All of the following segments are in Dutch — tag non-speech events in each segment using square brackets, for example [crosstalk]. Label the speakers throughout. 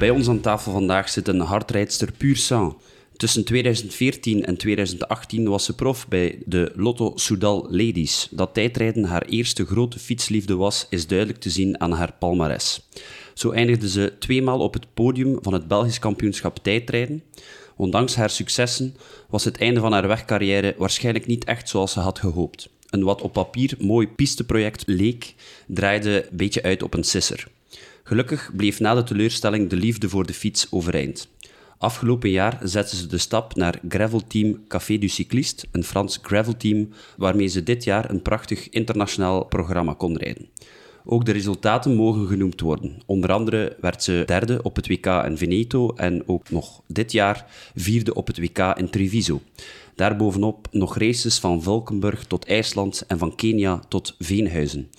Speaker 1: Bij ons aan tafel vandaag zit een hardrijdster puur sang. Tussen 2014 en 2018 was ze prof bij de Lotto Soudal Ladies. Dat tijdrijden haar eerste grote fietsliefde was, is duidelijk te zien aan haar palmares. Zo eindigde ze tweemaal op het podium van het Belgisch kampioenschap tijdrijden. Ondanks haar successen was het einde van haar wegcarrière waarschijnlijk niet echt zoals ze had gehoopt. Een wat op papier mooi pisteproject leek, draaide een beetje uit op een sisser. Gelukkig bleef na de teleurstelling de liefde voor de fiets overeind. Afgelopen jaar zette ze de stap naar gravelteam Café du Cycliste, een Frans gravelteam waarmee ze dit jaar een prachtig internationaal programma kon rijden. Ook de resultaten mogen genoemd worden. Onder andere werd ze derde op het WK in Veneto en ook nog dit jaar vierde op het WK in Treviso. Daarbovenop nog races van Valkenburg tot IJsland en van Kenia tot Veenhuizen.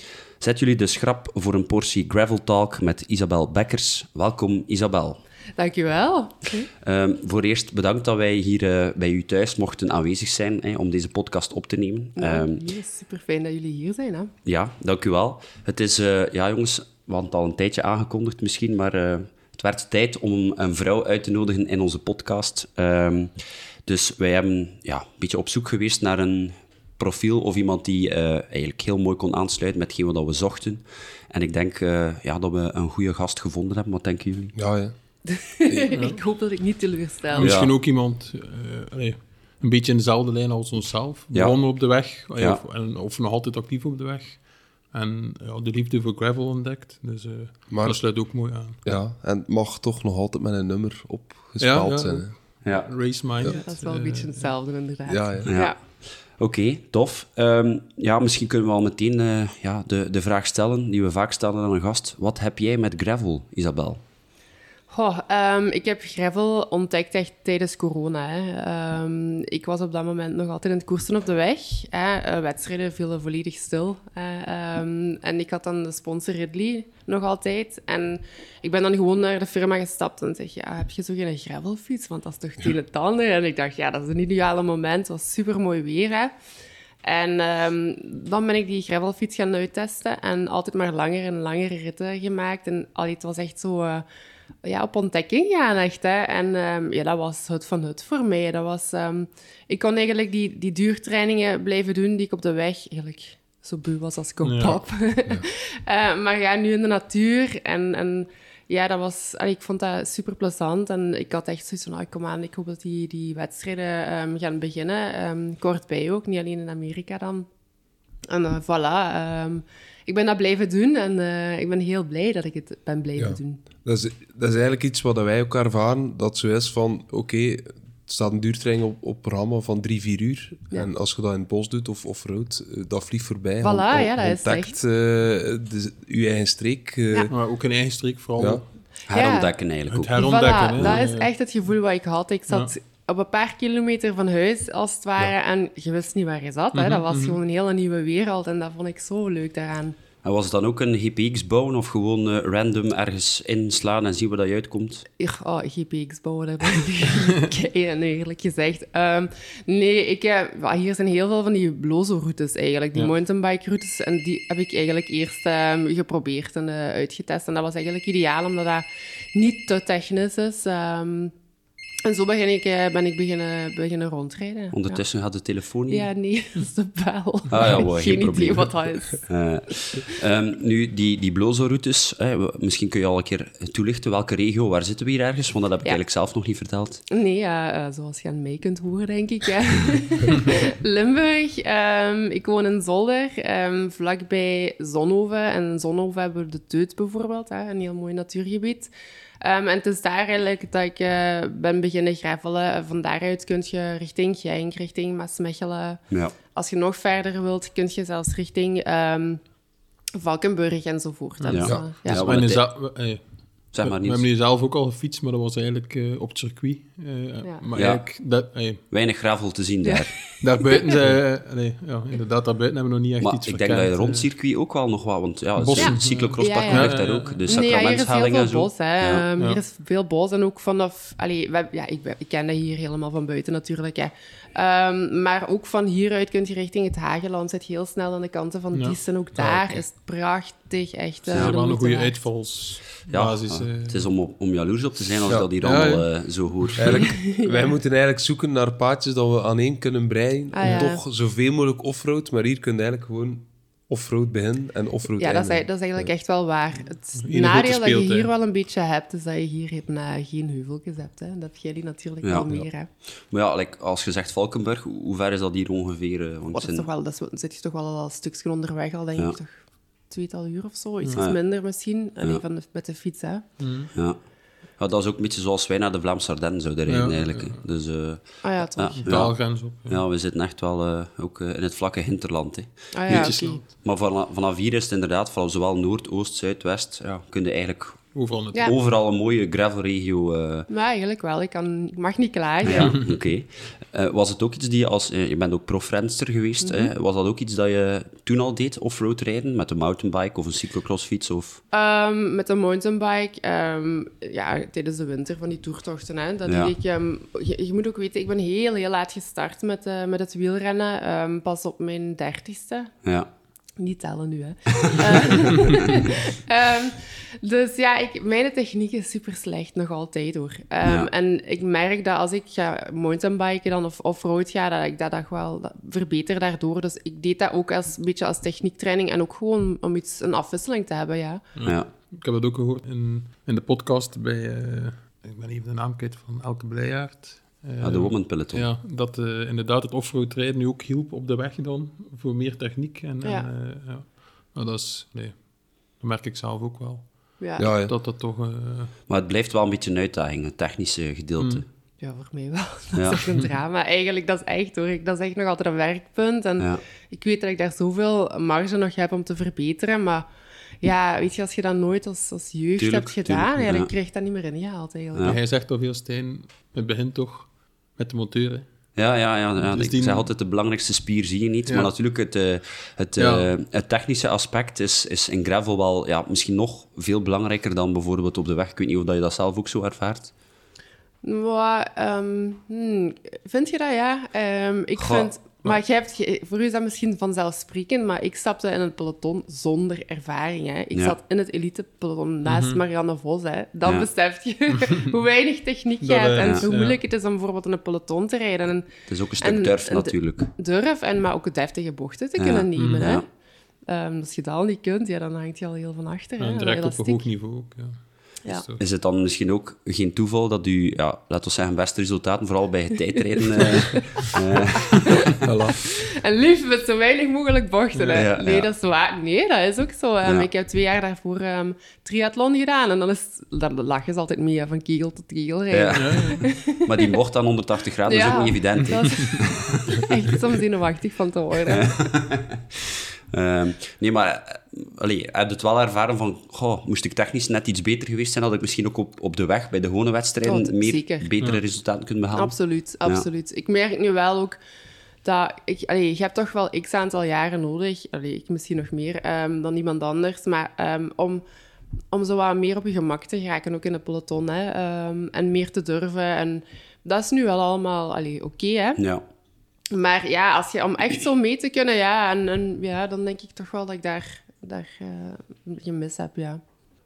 Speaker 1: Zet jullie de schrap voor een portie Gravel Talk met Isabel Bekkers. Welkom, Isabel.
Speaker 2: Dankjewel.
Speaker 1: Um, voor eerst bedankt dat wij hier uh, bij u thuis mochten aanwezig zijn hè, om deze podcast op te nemen.
Speaker 2: Ja, um, super fijn dat jullie hier zijn. Hè?
Speaker 1: Ja, dank u wel. Het is, uh, ja jongens, we hadden het al een tijdje aangekondigd misschien, maar uh, het werd tijd om een vrouw uit te nodigen in onze podcast. Um, dus wij hebben ja, een beetje op zoek geweest naar een profiel of iemand die eigenlijk heel mooi kon aansluiten met hetgeen wat we zochten. En ik denk ja, dat we een goede gast gevonden hebben. Wat denken jullie?
Speaker 3: Ja, ja. [laughs]
Speaker 2: ik hoop dat ik niet teleurstel.
Speaker 3: Ja. Misschien ook iemand uh, allee, een beetje in dezelfde lijn als onszelf. Begonnen op de weg, ja. of, en, of nog altijd actief op de weg. En ja, de liefde voor gravel ontdekt. Dus uh, maar, dat sluit ook mooi aan.
Speaker 4: Ja, en het mag toch nog altijd met een nummer opgespeld zijn.
Speaker 1: Ja.
Speaker 3: Race Mind.
Speaker 2: dat is wel een beetje hetzelfde, inderdaad.
Speaker 4: Ja,
Speaker 1: ja. Oké, tof. Um, ja, misschien kunnen we al meteen uh, ja, de, de vraag stellen die we vaak stellen aan een gast. Wat heb jij met gravel, Isabel?
Speaker 2: Um, ik heb gravel ontdekt echt tijdens corona. Hè. Um, ik was op dat moment nog altijd in het koersen op de weg. Hè. Uh, wedstrijden vielen volledig stil. Um, en ik had dan de sponsor Ridley nog altijd. En ik ben dan gewoon naar de firma gestapt en zeg, ja, heb je zo geen gravelfiets? Want dat is toch het [laughs] ander. En ik dacht, ja, dat is een ideale moment. Het was super mooi weer, hè. En um, dan ben ik die gravelfiets gaan uittesten en altijd maar langer en langere ritten gemaakt. En allee, het was echt zo... Uh, ja, op ontdekking gaan, echt. Hè. En um, ja, dat was het van het voor mij. Dat was, um, ik kon eigenlijk die, die duurtrainingen blijven doen die ik op de weg eigenlijk zo buw was als ik op ja. pap. Ja. uh, [laughs] maar ja, nu in de natuur. En, en ja, dat was, allee, ik vond dat super plezant. En ik had echt zoiets van, oh, kom aan, ik hoop dat die, die wedstrijden um, gaan beginnen. Kort bij ook, niet alleen in Amerika dan. En uh, voilà. Ik ben dat blijven doen en uh, ik ben heel blij dat ik het ben blijven ja. doen.
Speaker 4: Dat is, dat is eigenlijk iets wat wij ook ervaren, dat zo is van, oké, okay, er staat een duurtraining op, op programma van drie, vier uur. Ja. En als je dat in het bos doet of off-road, dat vliegt voorbij.
Speaker 2: Voilà, on, on, ja, dat
Speaker 4: ontdekt,
Speaker 2: is echt.
Speaker 4: Uh, de, je eigen streek. Uh,
Speaker 3: ja. Maar ook een eigen streek vooral. Ja.
Speaker 1: Herontdekken eigenlijk ook.
Speaker 3: Het herontdekken,
Speaker 2: voilà, dat is echt het gevoel wat ik had. Ik zat op een paar kilometer van huis, als het ware, en je wist niet waar je zat. Hè. Dat was mm -hmm. gewoon een hele nieuwe wereld en dat vond ik zo leuk daaraan.
Speaker 1: En was het dan ook een GPX bouwen of gewoon uh, random ergens inslaan en zien dat je uitkomt?
Speaker 2: Oh, GPX bouwen, dat ben ik [laughs] eerlijk gezegd. Um, nee, ik, uh, hier zijn heel veel van die blozo-routes eigenlijk, die ja. mountainbike-routes. En die heb ik eigenlijk eerst um, geprobeerd en uh, uitgetest. En dat was eigenlijk ideaal, omdat dat niet te technisch is. Um, en zo ben ik, ben ik beginnen, beginnen rondrijden.
Speaker 1: Ondertussen
Speaker 2: ja.
Speaker 1: had de telefoon niet?
Speaker 2: Ja, nee, [laughs] dat is de bel.
Speaker 1: Ah, ja,
Speaker 2: geen,
Speaker 1: geen
Speaker 2: idee wat dat is.
Speaker 1: Uh, [laughs] um, nu, die, die Blozo-routes, misschien kun je al een keer toelichten. Welke regio, waar zitten we hier ergens? Want dat heb ik ja. eigenlijk zelf nog niet verteld.
Speaker 2: Nee, ja, uh, zoals je aan mij kunt horen, denk ik. [laughs] Limburg. Um, ik woon in Zolder, um, vlakbij Zonhoven. En in Zonhoven hebben we de Teut bijvoorbeeld, hè, een heel mooi natuurgebied. Um, en het is daar eigenlijk dat ik uh, ben beginnen gravelen. Van daaruit kun je richting Genk, richting Maasmechelen.
Speaker 1: Ja.
Speaker 2: Als je nog verder wilt, kun je zelfs richting um, Valkenburg enzovoort.
Speaker 1: Ja.
Speaker 2: Dus,
Speaker 1: ja.
Speaker 3: ja. ja het, Zeg maar niet. We hebben hier zelf ook al gefietst, maar dat was eigenlijk uh, op het circuit. Uh, ja. Maar
Speaker 1: ja.
Speaker 3: eigenlijk... Dat,
Speaker 1: Weinig gravel te zien daar. [laughs]
Speaker 3: Daarbuiten, ze, nee, ja, inderdaad, daarbuiten hebben we nog niet echt
Speaker 1: maar
Speaker 3: iets
Speaker 1: ik
Speaker 3: verkend,
Speaker 1: denk dat je rond circuit ook wel nog wat... Want ja, cyclocrosspark ja, ja. ligt daar ook. De
Speaker 2: nee, ja, hier is heel veel
Speaker 1: zo.
Speaker 2: bos. Hè. Um, hier is veel bos en ook vanaf... Allee, we, ja, ik, ik ken dat hier helemaal van buiten natuurlijk. Hè. Um, maar ook van hieruit kun je richting het Hageland. Zit heel snel aan de kanten van Diesen. Ook daar
Speaker 3: ah,
Speaker 2: okay. is het pracht, prachtig, echt.
Speaker 3: Ja, wel een goede uitvalsbasis.
Speaker 1: Ja, het is om, om jaloers op te zijn als ja. dat hier allemaal zo hoort. [laughs] [laughs]
Speaker 4: wij moeten eigenlijk zoeken naar paadjes dat we aan één kunnen breien. Ah, om toch zoveel mogelijk offroad, maar hier kun je eigenlijk gewoon offroad begin en offroad
Speaker 2: Ja, dat is, dat is, eigenlijk echt wel waar. Het nadeel dat je hier wel een beetje hebt, is dat je hier uh, geen heuveltjes hebt. Hè. Dat heb jij natuurlijk wel meer. Hè.
Speaker 1: Maar ja, like, als je zegt Valkenburg, hoe ver is dat hier ongeveer? Uh,
Speaker 2: want dat is toch wel, dat is, zit je toch wel al een stukje onderweg al, denk ik toch? Tweetal uur of zo, iets minder misschien. Van de, met de fiets, hè.
Speaker 1: Mm. Ja. Ja, dat is ook een beetje zoals wij naar de Vlaamse Ardennen zouden rijden, eigenlijk. Dus, uh,
Speaker 2: ah ja, toch.
Speaker 3: Ja,
Speaker 1: op. Ja. we zitten echt wel uh, ook uh, in het vlakke hinterland. Hè.
Speaker 2: Ah, ja, okay.
Speaker 1: Maar vanaf, vanaf hier is het inderdaad, vanaf zowel Noord, Oost, Zuid, West, ja, kun je eigenlijk
Speaker 3: Overal,
Speaker 1: ja. Overal een mooie gravelregio. Uh...
Speaker 2: Ja, eigenlijk wel. Ik, kan, ik mag niet klagen.
Speaker 1: Ja, [laughs] oké. Okay. Uh, was het ook iets die je als... Uh, je bent ook profrenster geweest. Mm -hmm. Was dat ook iets dat je toen al deed, offroad rijden? Met een mountainbike of een cyclocrossfiets? Of...
Speaker 2: Um, met een mountainbike, um, ja, tijdens de winter van die toertochten. Hè, dat ja. ik, um, je, je, moet ook weten, ik ben heel, heel laat gestart met, met het wielrennen. pas op mijn dertigste.
Speaker 1: Ja.
Speaker 2: Niet tellen nu, hè. um, [laughs] [laughs] dus ja, ik, mijn techniek is super slecht, nog altijd hoor. Um, ja. En ik merk dat als ik ga mountainbiken dan of off-road ga, dat ik dat, dat wel dat verbeter daardoor. Dus ik deed dat ook als, een beetje als techniektraining en ook gewoon om iets, een afwisseling te hebben, ja.
Speaker 1: ja.
Speaker 3: Ik heb het ook gehoord in, in de podcast bij, uh, ik ben even de naam kwijt, van Elke Blijaard.
Speaker 1: Uh, ah, de Woman Peloton.
Speaker 3: Ja, dat uh, inderdaad het offroad rijden nu ook hielp op de weg dan, voor meer techniek. En, ja. En, uh, ja. Maar dat is, nee, dat merk ik zelf ook wel.
Speaker 2: Ja.
Speaker 3: ja, ja. Dat dat toch...
Speaker 1: Maar het blijft wel een beetje een uitdaging, het technische gedeelte. Mm.
Speaker 2: Ja, voor mij wel. [laughs] Dat is echt een drama. Eigenlijk, dat is echt hoor. Dat is echt nog altijd een werkpunt. En ik weet dat ik daar zoveel marge nog heb om te verbeteren, maar ja, weet je, als je dat nooit als, als jeugd tuurlijk, hebt gedaan, tuurlijk, ja, dan krijg je dat niet meer ingehaald eigenlijk.
Speaker 3: Ja. Hij zegt toch veel, Stijn, het begint toch met de monteur, hè?
Speaker 1: Ja, ja, ja, ja. Dus ik zeg altijd, de belangrijkste spier zie je niet. Ja. Maar natuurlijk, het, uh, het, uh, het technische aspect is, is in gravel wel ja, misschien nog veel belangrijker dan bijvoorbeeld op de weg. Ik weet niet of je dat zelf ook zo ervaart.
Speaker 2: Maar, um, hmm, vind je dat, ja? Um, ik Goh. vind... Maar jij hebt, voor u is dat misschien vanzelfsprekend, maar ik stapte in het peloton zonder ervaring. Hè. Ik ja. zat in het elite-peloton naast mm -hmm. Marianne Vos. Hè. Dan ja. besef je [laughs] hoe weinig techniek je hebt en hoe moeilijk het is om bijvoorbeeld in een peloton te rijden. En,
Speaker 1: het is ook een stuk en, durf, natuurlijk.
Speaker 2: Durf, en, maar ook deftige bochten te kunnen nemen. Mm, hè. Um, als je dat al niet kunt, ja, dan hangt je al heel van achter.
Speaker 3: En direct op een hoog niveau ook, ja.
Speaker 2: Ja.
Speaker 1: Is het dan misschien ook geen toeval dat u, ja, laten we zeggen, beste resultaten, vooral bij het tijdrijden... [laughs] uh,
Speaker 2: uh. En liefst met zo weinig mogelijk bochten. Ja, nee, dat is waar. Nee, dat is ook zo. Um, ik heb twee jaar daarvoor um, triathlon gedaan en dan, is, dan lachen ze altijd mee, van kegel tot kegel rijden.
Speaker 1: maar die bocht aan 180 graden is ook niet evident.
Speaker 2: Dat is echt soms zenuwachtig van te worden.
Speaker 1: Uh, nee, maar allee, heb je het wel ervaren van, goh, moest ik technisch net iets beter geweest zijn, had ik misschien ook op, op de weg bij de gewone wedstrijden oh, meer zeker. betere ja. resultaten kunnen behalen?
Speaker 2: Absoluut, absoluut. Ja. Ik merk nu wel ook dat ik, allee, je hebt toch wel x aantal jaren nodig, allee, ik misschien nog meer um, dan iemand anders, maar um, om, om zo wat meer op je gemak te geraken, ook in de peloton, hè, um, en meer te durven. En dat is nu wel allemaal oké, okay, hè?
Speaker 1: Ja.
Speaker 2: Maar ja, als je, om echt zo mee te kunnen, ja, en, en ja, dan denk ik toch wel dat ik daar, daar uh, een beetje mis heb, ja.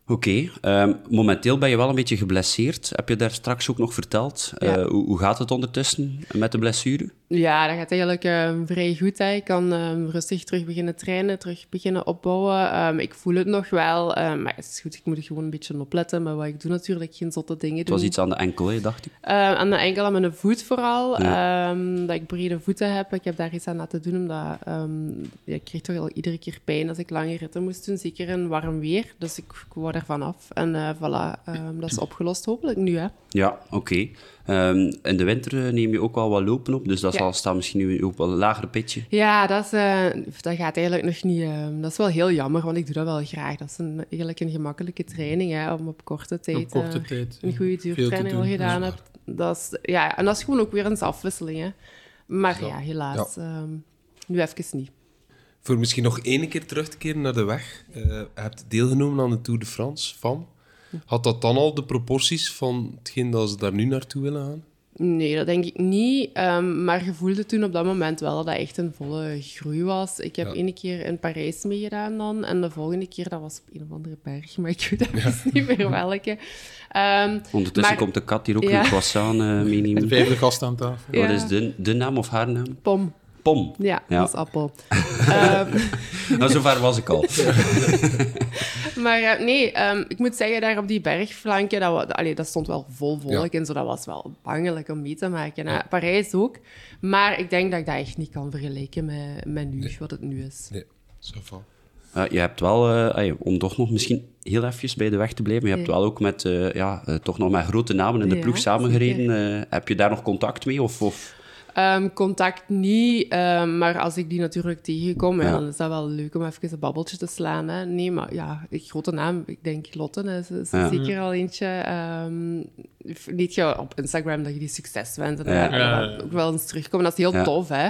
Speaker 1: Oké, okay. um, momenteel ben je wel een beetje geblesseerd. Heb je daar straks ook nog verteld? Ja. Uh, hoe, hoe, gaat het ondertussen met de blessure?
Speaker 2: Ja, dat gaat eigenlijk uh, vrij goed. Hè. Ik kan uh, rustig terug beginnen trainen, terug beginnen opbouwen. Um, ik voel het nog wel, maar het is goed, ik moet er gewoon een beetje op letten. Maar wat ik doe natuurlijk, geen zotte dingen
Speaker 1: Het was iets aan de enkel, hè, dacht ik?
Speaker 2: aan de enkel, aan mijn voet vooral. Ja. Dat ik brede voeten heb. Ik heb daar iets aan laten doen, omdat ja, ik kreeg toch al iedere keer pijn als ik lange ritten moest doen. Zeker in warm weer. Dus ik, ik word ervan af. En voilà, dat is [clears throat] opgelost hopelijk nu, hè.
Speaker 1: Ja, oké. Okay. Um, in de winter neem je ook wel wat lopen op, dus dat ja. zal staan misschien nu ook wel een lager pitje.
Speaker 2: Ja, dat, uh, dat gaat eigenlijk nog niet... Uh, dat is wel heel jammer, want ik doe dat wel graag. Dat is een, eigenlijk een gemakkelijke training, hè, om op korte tijd,
Speaker 3: op korte uh, tijd
Speaker 2: een goede duurtraining al gedaan hebt. Dat is, ja, en dat is gewoon ook weer een afwisseling. Hè. Maar ja, ja helaas, ja. Um, nu even niet.
Speaker 4: Voor misschien nog één keer terug te keren naar de weg. je hebt deelgenomen aan de Tour de France van... Had dat dan al de proporties van hetgeen dat ze daar nu naartoe willen gaan?
Speaker 2: Nee, dat denk ik niet. Um, maar je voelde toen op dat moment wel dat dat echt een volle groei was. Ik heb ja. ene keer in Parijs meegedaan dan. En de volgende keer, dat was op een of andere berg. Maar ik weet [laughs] ja. niet meer welke. Um,
Speaker 1: Ondertussen komt de kat hier ook een croissant uh, meenemen.
Speaker 3: De vijfde gast aan tafel.
Speaker 1: Wat is de, de naam of haar naam?
Speaker 2: Pom.
Speaker 1: Pom.
Speaker 2: Ja, dat is appel. um, [laughs] [laughs]
Speaker 1: nou, zover was ik al. [laughs]
Speaker 2: maar uh, nee, um, ik moet zeggen, daar op die bergflankje, dat, allee, dat stond wel vol volk ja. en zo. Dat was wel bangelijk om mee te maken. Ja. Parijs ook. Maar ik denk dat ik dat echt niet kan vergelijken met, met nu, nee. wat het nu is.
Speaker 4: Nee, zo van.
Speaker 1: Uh, je hebt wel, uh, om toch nog misschien heel even bij de weg te blijven, je hebt wel ook met, uh, ja, toch nog met grote namen in de ploeg samengereden. heb je daar nog contact mee? Of, of...
Speaker 2: Um, contact niet, um, maar als ik die natuurlijk tegenkom, ja. dan is dat wel leuk om even een babbeltje te slaan. Hè. Nee, maar ja, een grote naam, ik denk Lotte is, is ja. zeker al eentje. Um, niet je op Instagram dat je die succes wens en ja. ook wel eens terugkomen. Dat is heel tof, hè.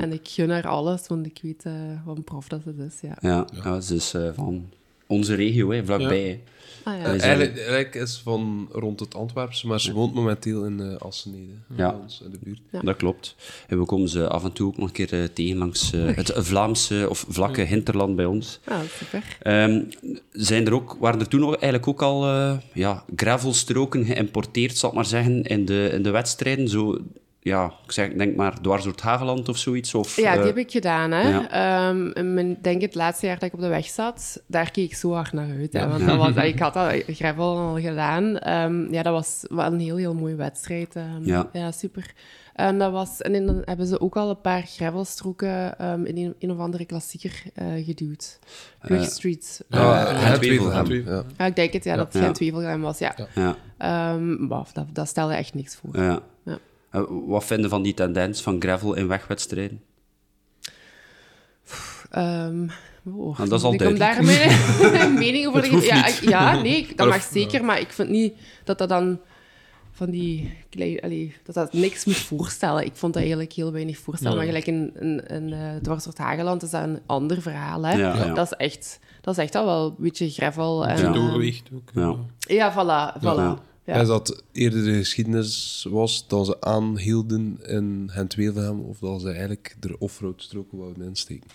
Speaker 2: en ik gun haar alles, want ik weet uh, wat een prof dat ze is. Ja,
Speaker 1: ja. ja. ze is uh, van onze regio, hè, vlakbij.
Speaker 2: Ah, ja.
Speaker 4: eigenlijk, eigenlijk, is van rond het Antwerpse, maar ze woont momenteel in uh, Assenede,
Speaker 1: ja.
Speaker 4: ons, in de buurt.
Speaker 1: Ja. Dat klopt. En we komen ze af en toe ook nog een keer uh, tegen langs uh, het Vlaamse of vlakke hinterland bij ons.
Speaker 2: Ah, super.
Speaker 1: Um, zijn er ook, waren er toen nog eigenlijk ook al ja, gravelstroken geïmporteerd, zal ik maar zeggen, in de, in de wedstrijden? Zo ja, ik zeg, denk maar dwars door het Hageland of zoiets? Of,
Speaker 2: ja, die heb ik gedaan. Hè. Ja. Um, denk het laatste jaar dat ik op de weg zat, daar keek ik zo hard naar uit. Hè, want dat was, [laughs] ik had dat gravel al gedaan. Um, ja, dat was wel een heel, heel mooie wedstrijd. Um,
Speaker 1: ja.
Speaker 2: ja, super. En, dat was, en dan hebben ze ook al een paar gravelstroken um, in een, een of andere klassieker uh, geduwd. Uh, Street.
Speaker 4: Uh, uh, het Wevelgem. Ja.
Speaker 2: ja. ik denk het, ja, dat het geen Wevelgem was, ja.
Speaker 1: ja.
Speaker 2: Um, dat, dat stelde echt niks voor.
Speaker 1: Ja. Ja. wat vinden van die tendens van gravel in wegwedstrijden?
Speaker 2: Um,
Speaker 1: oh, dat is al
Speaker 2: ik kom daar mijn [laughs] [laughs] mening over te ja, ja, nee, dat mag zeker, maar ik vind niet dat dat dan van die allee, dat dat niks moet voorstellen. Ik vond dat eigenlijk heel weinig voorstellen. Ja. Maar gelijk in, in, in uh, Dwars door het Hageland is dat een ander verhaal. Hè?
Speaker 1: Ja, ja.
Speaker 2: Dat, is echt, dat is echt al wel een beetje gravel.
Speaker 3: En, doorgewicht ook.
Speaker 1: Ja,
Speaker 2: ja voilà. voilà.
Speaker 4: Ja. Dat eerder de geschiedenis was dat ze aanhielden in Gent-Wevelgem of dat ze eigenlijk de offroad stroken wouden insteken.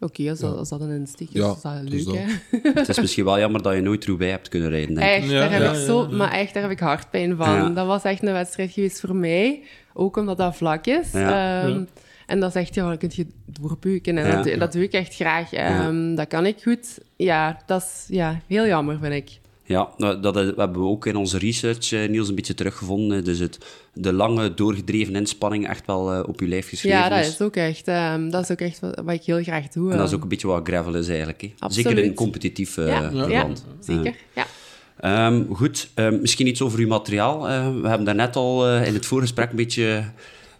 Speaker 2: Oké, okay, als, ja. als, dat een insteek is, ja, is dat leuk,
Speaker 4: dat.
Speaker 2: hè?
Speaker 1: Het is misschien wel jammer dat je nooit Roubaix hebt kunnen rijden, denk
Speaker 2: ik. Echt, daar heb ik zo... Maar echt, daar heb ik hartpijn van. Dat was echt een wedstrijd geweest voor mij. Ook omdat dat vlak is. Um, en dat is echt, ja, dan kun je doorbeuken. En dat, dat, doe ik echt graag. Um, dat kan ik goed. Ja, dat is ja, heel jammer, vind ik.
Speaker 1: Ja, dat hebben we ook in onze research, uh, Niels, een beetje teruggevonden. Dus het, de lange, doorgedreven inspanning echt wel uh, op je lijf geschreven
Speaker 2: Ja, dat is ook echt, um, dat is ook echt wat, wat, ik heel graag doe.
Speaker 1: En dat is ook een beetje wat gravel is eigenlijk. Hè. Zeker in competitief uh,
Speaker 2: ja.
Speaker 1: verband.
Speaker 2: Ja, zeker, ja.
Speaker 1: Um, goed, um, misschien iets over uw materiaal. we hebben daarnet al in het voorgesprek een beetje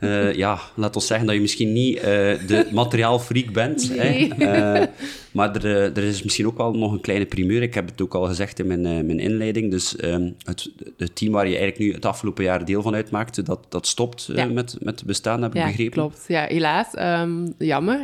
Speaker 1: uh, ja, laat ons zeggen dat je misschien niet uh, de [laughs] materiaalfreak bent.
Speaker 2: Nee.
Speaker 1: Hè? Uh, [laughs] maar er, er, is misschien ook wel nog een kleine primeur. Ik heb het ook al gezegd in mijn, mijn inleiding. Dus um, het, het, team waar je eigenlijk nu het afgelopen jaar deel van uitmaakte, dat, dat stopt ja. met, met bestaan, heb ik
Speaker 2: ja,
Speaker 1: begrepen.
Speaker 2: klopt. Ja, helaas. Um, jammer.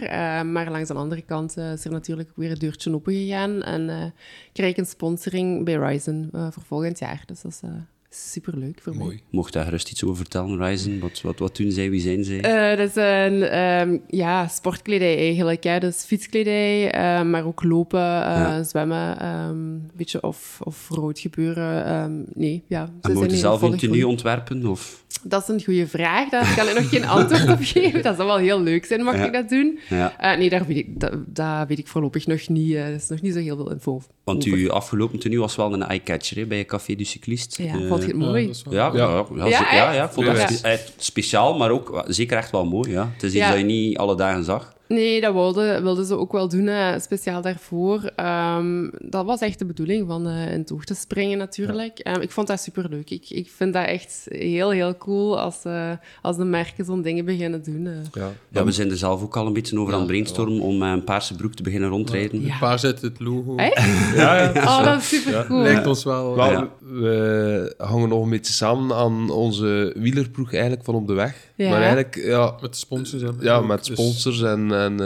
Speaker 2: maar langs de andere kant is er natuurlijk weer een deurtje open gegaan. En krijg ik een sponsoring bij Ryzen voor volgend jaar. Dus dat is superleuk voor
Speaker 4: Mooi.
Speaker 2: mij.
Speaker 1: Mocht daar gerust iets over vertellen, Ryzen? Wat, wat, wat doen zij? Wie zijn zij?
Speaker 2: Uh, dat is een um, ja, sportkledij eigenlijk. Hè. Dus fietskledij, uh, maar ook lopen, uh, ja. zwemmen, um, een beetje off, off-road gebeuren. Um, nee, ja.
Speaker 1: En moet je zelf een tenue ontwerpen? Of?
Speaker 2: Dat is een goede vraag. Daar kan ik nog geen antwoord op geven. Dat zou wel heel leuk zijn, mag
Speaker 1: ja.
Speaker 2: ik dat doen?
Speaker 1: Ja.
Speaker 2: nee, daar weet ik, dat, dat, weet ik voorlopig nog niet. er is nog niet zo heel veel info
Speaker 1: Want uw afgelopen tenue was wel een eye-catcher bij Café du Cycliste.
Speaker 2: Ja, vond je het mooi?
Speaker 1: Ja, ja, ja, ja, ja, ja, ik vond dat speciaal, maar ook zeker echt wel mooi. Ja. Het is iets dat je niet alle dagen zag.
Speaker 2: Nee, dat wilden, wilden ze ook wel doen, hè, speciaal daarvoor. Um, dat was echt de bedoeling van uh, in het oog te springen, natuurlijk. Ja. Um, ik vond dat superleuk. Ik, ik vind dat echt heel, heel cool als, uh, als de merken zo'n dingen beginnen doen. Uh.
Speaker 1: Ja. ja, we zijn er zelf ook al een beetje over aan het brainstormen om een paarse broek te beginnen rondrijden.
Speaker 3: Een paar zet het logo.
Speaker 2: Echt?
Speaker 3: ja, ja.
Speaker 2: Oh, dat is super cool.
Speaker 3: Lijkt ons wel.
Speaker 4: wel we hangen nog een beetje samen aan onze wielerploeg eigenlijk van op de weg. Maar eigenlijk, ja...
Speaker 3: Met sponsors.
Speaker 4: Ja, met sponsors en en uh,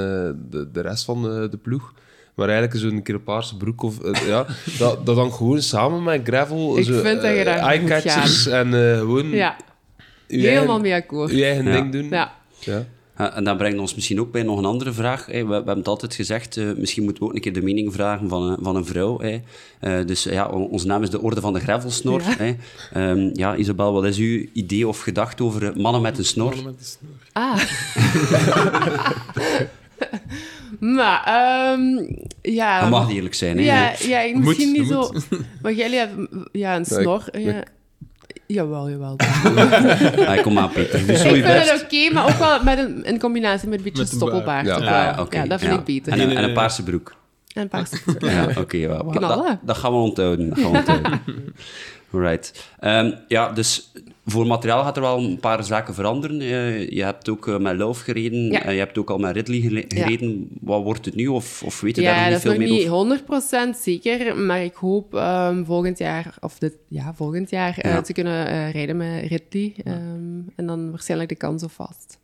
Speaker 4: de, de rest van de, de ploeg. Maar eigenlijk is een keer een paarse broek of... Uh, ja, [laughs] dat, dat dan gewoon samen met gravel...
Speaker 2: Ik
Speaker 4: zo,
Speaker 2: vind dat je daar
Speaker 4: Eye-catchers en uh, gewoon...
Speaker 2: Ja. helemaal mee akkoord.
Speaker 4: Je eigen
Speaker 1: Ja.
Speaker 4: ding doen.
Speaker 2: Ja.
Speaker 1: En dat brengt ons misschien ook bij nog een andere vraag. hè. We, we hebben het altijd gezegd, eh, misschien moeten we ook een keer de mening vragen van een, van een vrouw. hè. Eh, dus ja, on- onze naam is de Orde van de Gravelsnor.
Speaker 2: Ja.
Speaker 1: hè. Ehm, ja, Isabel, wat is uw idee of gedachte over mannen met een snor?
Speaker 3: Mannen met de snor.
Speaker 2: Ah. [laughs] maar, ehm, ja...
Speaker 1: Dat mag eerlijk zijn. Hè.
Speaker 2: Ja, ja misschien
Speaker 3: Moet,
Speaker 2: niet zo... Maar jullie hebben ja, een
Speaker 4: Ja, ik-
Speaker 2: snor. Ja. Jawel, jawel. [laughs]
Speaker 1: Ah, kom aan, Peter. Zo
Speaker 2: ik vind
Speaker 1: best.
Speaker 2: het oké, maar ook wel met een, in combinatie met een beetje
Speaker 3: Met een
Speaker 2: stoppelbaard.
Speaker 4: Ja.
Speaker 2: wel.
Speaker 1: Ah, oké.
Speaker 2: ja, dat vind
Speaker 1: ja.
Speaker 2: ik beter.
Speaker 1: En een, en een paarse broek.
Speaker 2: En een paar
Speaker 1: Ja, oké. wel. dat,
Speaker 2: Knallen.
Speaker 1: dat gaan we onthouden. Dat gaan we onthouden. [laughs] Right. Ehm, ja, dus voor materiaal gaat er wel een paar zaken veranderen. Eh, je hebt ook eh, met Love gereden.
Speaker 2: Ja.
Speaker 1: en je hebt ook al met Ridley
Speaker 2: Ja.
Speaker 1: gereden. Wat wordt het nu? Of, of weet je
Speaker 2: Ja,
Speaker 1: daar
Speaker 2: dat
Speaker 1: nog
Speaker 2: is
Speaker 1: niet veel meer over?
Speaker 2: niet 100% zeker, maar ik hoop ehm, volgend jaar, of dit, ja, volgend jaar, eh,
Speaker 1: Ja.
Speaker 2: te kunnen eh, rijden met Ridley. ehm, en dan waarschijnlijk de kans op vast.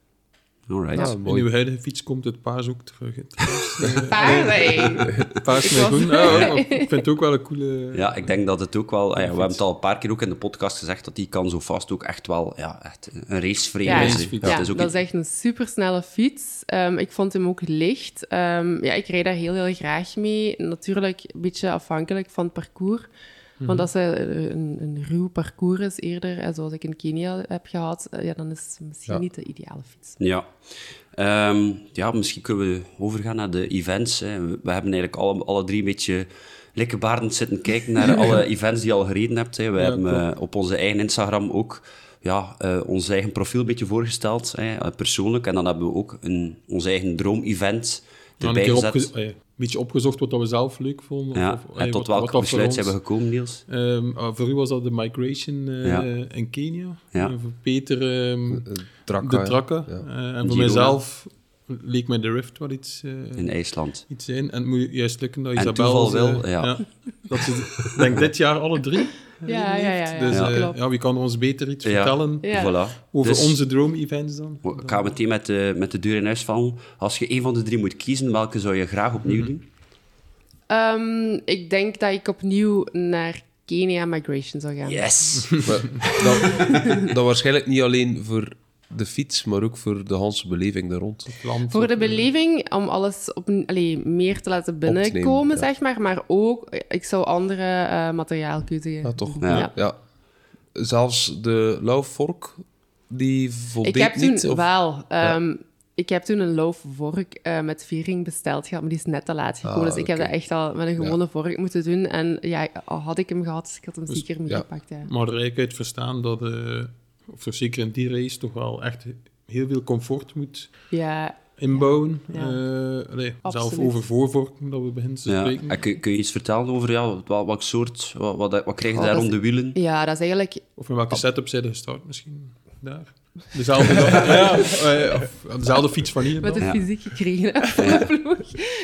Speaker 1: Alright.
Speaker 4: Ja,
Speaker 3: In uw huidige fiets komt het paars ook terug. Paars,
Speaker 2: hey.
Speaker 3: paars
Speaker 2: Ik
Speaker 3: met groen. Ja, ik vind het ook wel een coole...
Speaker 1: Ja, ik denk dat het ook wel... ah ja, we hebben het al een paar keer ook in de podcast gezegd, dat die kan zo vast ook echt wel ja, echt een raceframe
Speaker 2: Ja,
Speaker 1: is.
Speaker 2: Ja,
Speaker 1: het is ook
Speaker 2: dat is echt een supersnelle fiets. Ehm, ik vond hem ook licht. Ehm, ja, ik rijd daar heel, heel graag mee. Natuurlijk een beetje afhankelijk van het parcours. Want als het eh, een, een ruw parcours is eerder, eh, zoals ik in Kenia heb gehad, eh, ja, dan is het misschien
Speaker 4: Ja.
Speaker 2: niet de ideale fiets.
Speaker 1: Ja. Ehm, ja, misschien kunnen we overgaan naar de events. Hè. We hebben eigenlijk alle, alle drie een beetje likkebaardend zitten kijken naar [laughs] alle events die je al gereden hebt. Hè. We
Speaker 3: Ja,
Speaker 1: hebben op onze eigen Instagram ook ja, ons eigen profiel een beetje voorgesteld, hè, persoonlijk. En dan hebben we ook een, ons eigen droom-event erbij gezet.
Speaker 3: opge- een beetje opgezocht wat dat we zelf leuk vonden.
Speaker 1: Ja,
Speaker 3: of, of,
Speaker 1: en
Speaker 3: eh,
Speaker 1: tot
Speaker 3: wat-
Speaker 1: welk
Speaker 3: wat dat
Speaker 1: besluit
Speaker 3: voor
Speaker 1: zijn we
Speaker 3: ons-
Speaker 1: gekomen, Niels?
Speaker 3: Ehm, ah, voor u was dat de Migration eh,
Speaker 1: Ja.
Speaker 3: in Kenia.
Speaker 1: Ja.
Speaker 3: Eh, voor Peter
Speaker 4: Drakka,
Speaker 3: de
Speaker 4: ja.
Speaker 3: Trakke.
Speaker 4: Ja.
Speaker 3: Eh, en
Speaker 1: Girona.
Speaker 3: voor mijzelf leek mij de Rift wel iets, eh,
Speaker 1: In IJsland.
Speaker 3: iets zijn. En het moet juist lukken dat
Speaker 1: En
Speaker 3: Isabel...
Speaker 1: toeval ja.
Speaker 3: dat ze, ik denk dit jaar alle drie [laughs]
Speaker 2: Ja, ja, ja. ja,
Speaker 3: Dus
Speaker 2: ja,
Speaker 3: eh,
Speaker 2: klopt.
Speaker 3: ja, wie kan ons beter iets
Speaker 1: Ja.
Speaker 3: vertellen
Speaker 2: Ja.
Speaker 1: Voilà.
Speaker 3: over
Speaker 1: Dus-
Speaker 3: onze droom-events dan?
Speaker 1: Ik ga meteen met de, met de deur in huis vallen. Als je een van de drie moet kiezen, welke zou je graag opnieuw doen?
Speaker 2: Ehm, ik denk dat ik opnieuw naar Kenia Migration zou gaan.
Speaker 1: Yes! [laughs]
Speaker 4: Dat, dat waarschijnlijk niet alleen voor de fiets, maar ook voor de hele beleving daar rond.
Speaker 3: Land
Speaker 2: Voor de
Speaker 3: eh,
Speaker 2: beleving, om alles op, allee, meer te laten binnenkomen,
Speaker 4: ja.
Speaker 2: zeg maar. Maar ook, ik zou andere eh materiaalkeuze
Speaker 4: Ja, toch?
Speaker 1: Ja.
Speaker 4: Ja. Zelfs de lauwvork, die voldeed
Speaker 2: Ik heb toen
Speaker 4: niet. of-
Speaker 2: wel... ehm, Ik heb toen een loaf vork eh, met viering besteld gehad, maar die is net te laat gekomen.
Speaker 4: Ah,
Speaker 2: dus ik heb dat echt al met een gewone vork moeten doen. En ja, al had ik hem gehad, dus ik had hem
Speaker 3: Dus,
Speaker 2: zeker meegepakt. Ja.
Speaker 3: Maar er eigenlijk uit verstaan dat, eh, of zo zeker in die race, toch wel echt heel veel comfort moet
Speaker 2: ja,
Speaker 3: inbouwen.
Speaker 2: Ja.
Speaker 3: Eh, zelf over voorvorken, dat we beginnen te
Speaker 1: Ja.
Speaker 3: spreken.
Speaker 1: En kun, kun je iets vertellen over ja, wat, welk soort, wat, wat, wat krijg je
Speaker 2: Oh,
Speaker 1: daar om de wielen?
Speaker 2: ja, dat is eigenlijk...
Speaker 3: Of in welke setup zijn er gestart misschien? Daar. Dezelfde, [laughs] ja, eh, of dezelfde fiets van hier.
Speaker 2: Met de fysiek gekregen de ploeg.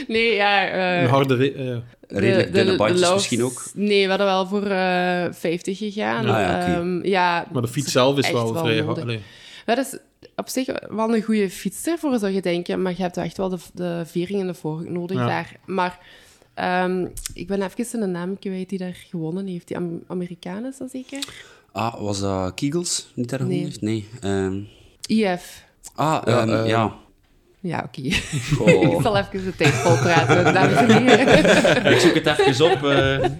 Speaker 2: Nee, ja... eh,
Speaker 3: Een harde... re- eh,
Speaker 1: Redelijk dunne bandjes misschien ook?
Speaker 2: Nee, we hadden wel voor eh 50 gegaan.
Speaker 1: Ah, ja.
Speaker 2: Ehm, ja,
Speaker 3: maar de fiets zelf is wel vrij hard.
Speaker 2: Dat is op zich wel een goede fiets ervoor, zou je denken. Maar je hebt echt wel de, de vering en de vork nodig
Speaker 3: Ja.
Speaker 2: daar. Maar ehm, ik ben even een naam kwijt die daar gewonnen heeft. Die Am- Amerikaan is dat zeker?
Speaker 1: Ah, was dat Kegels? Niet daar
Speaker 2: Nee.
Speaker 1: Nee. Ehm,
Speaker 2: IF.
Speaker 1: ah,
Speaker 4: Ja,
Speaker 1: ehm,
Speaker 4: eh,
Speaker 1: ja.
Speaker 2: Ja, oké. [laughs] Ik zal even de tijd volpraten, [laughs] dames en heren.
Speaker 1: Ik zoek het even op. eh. Eh,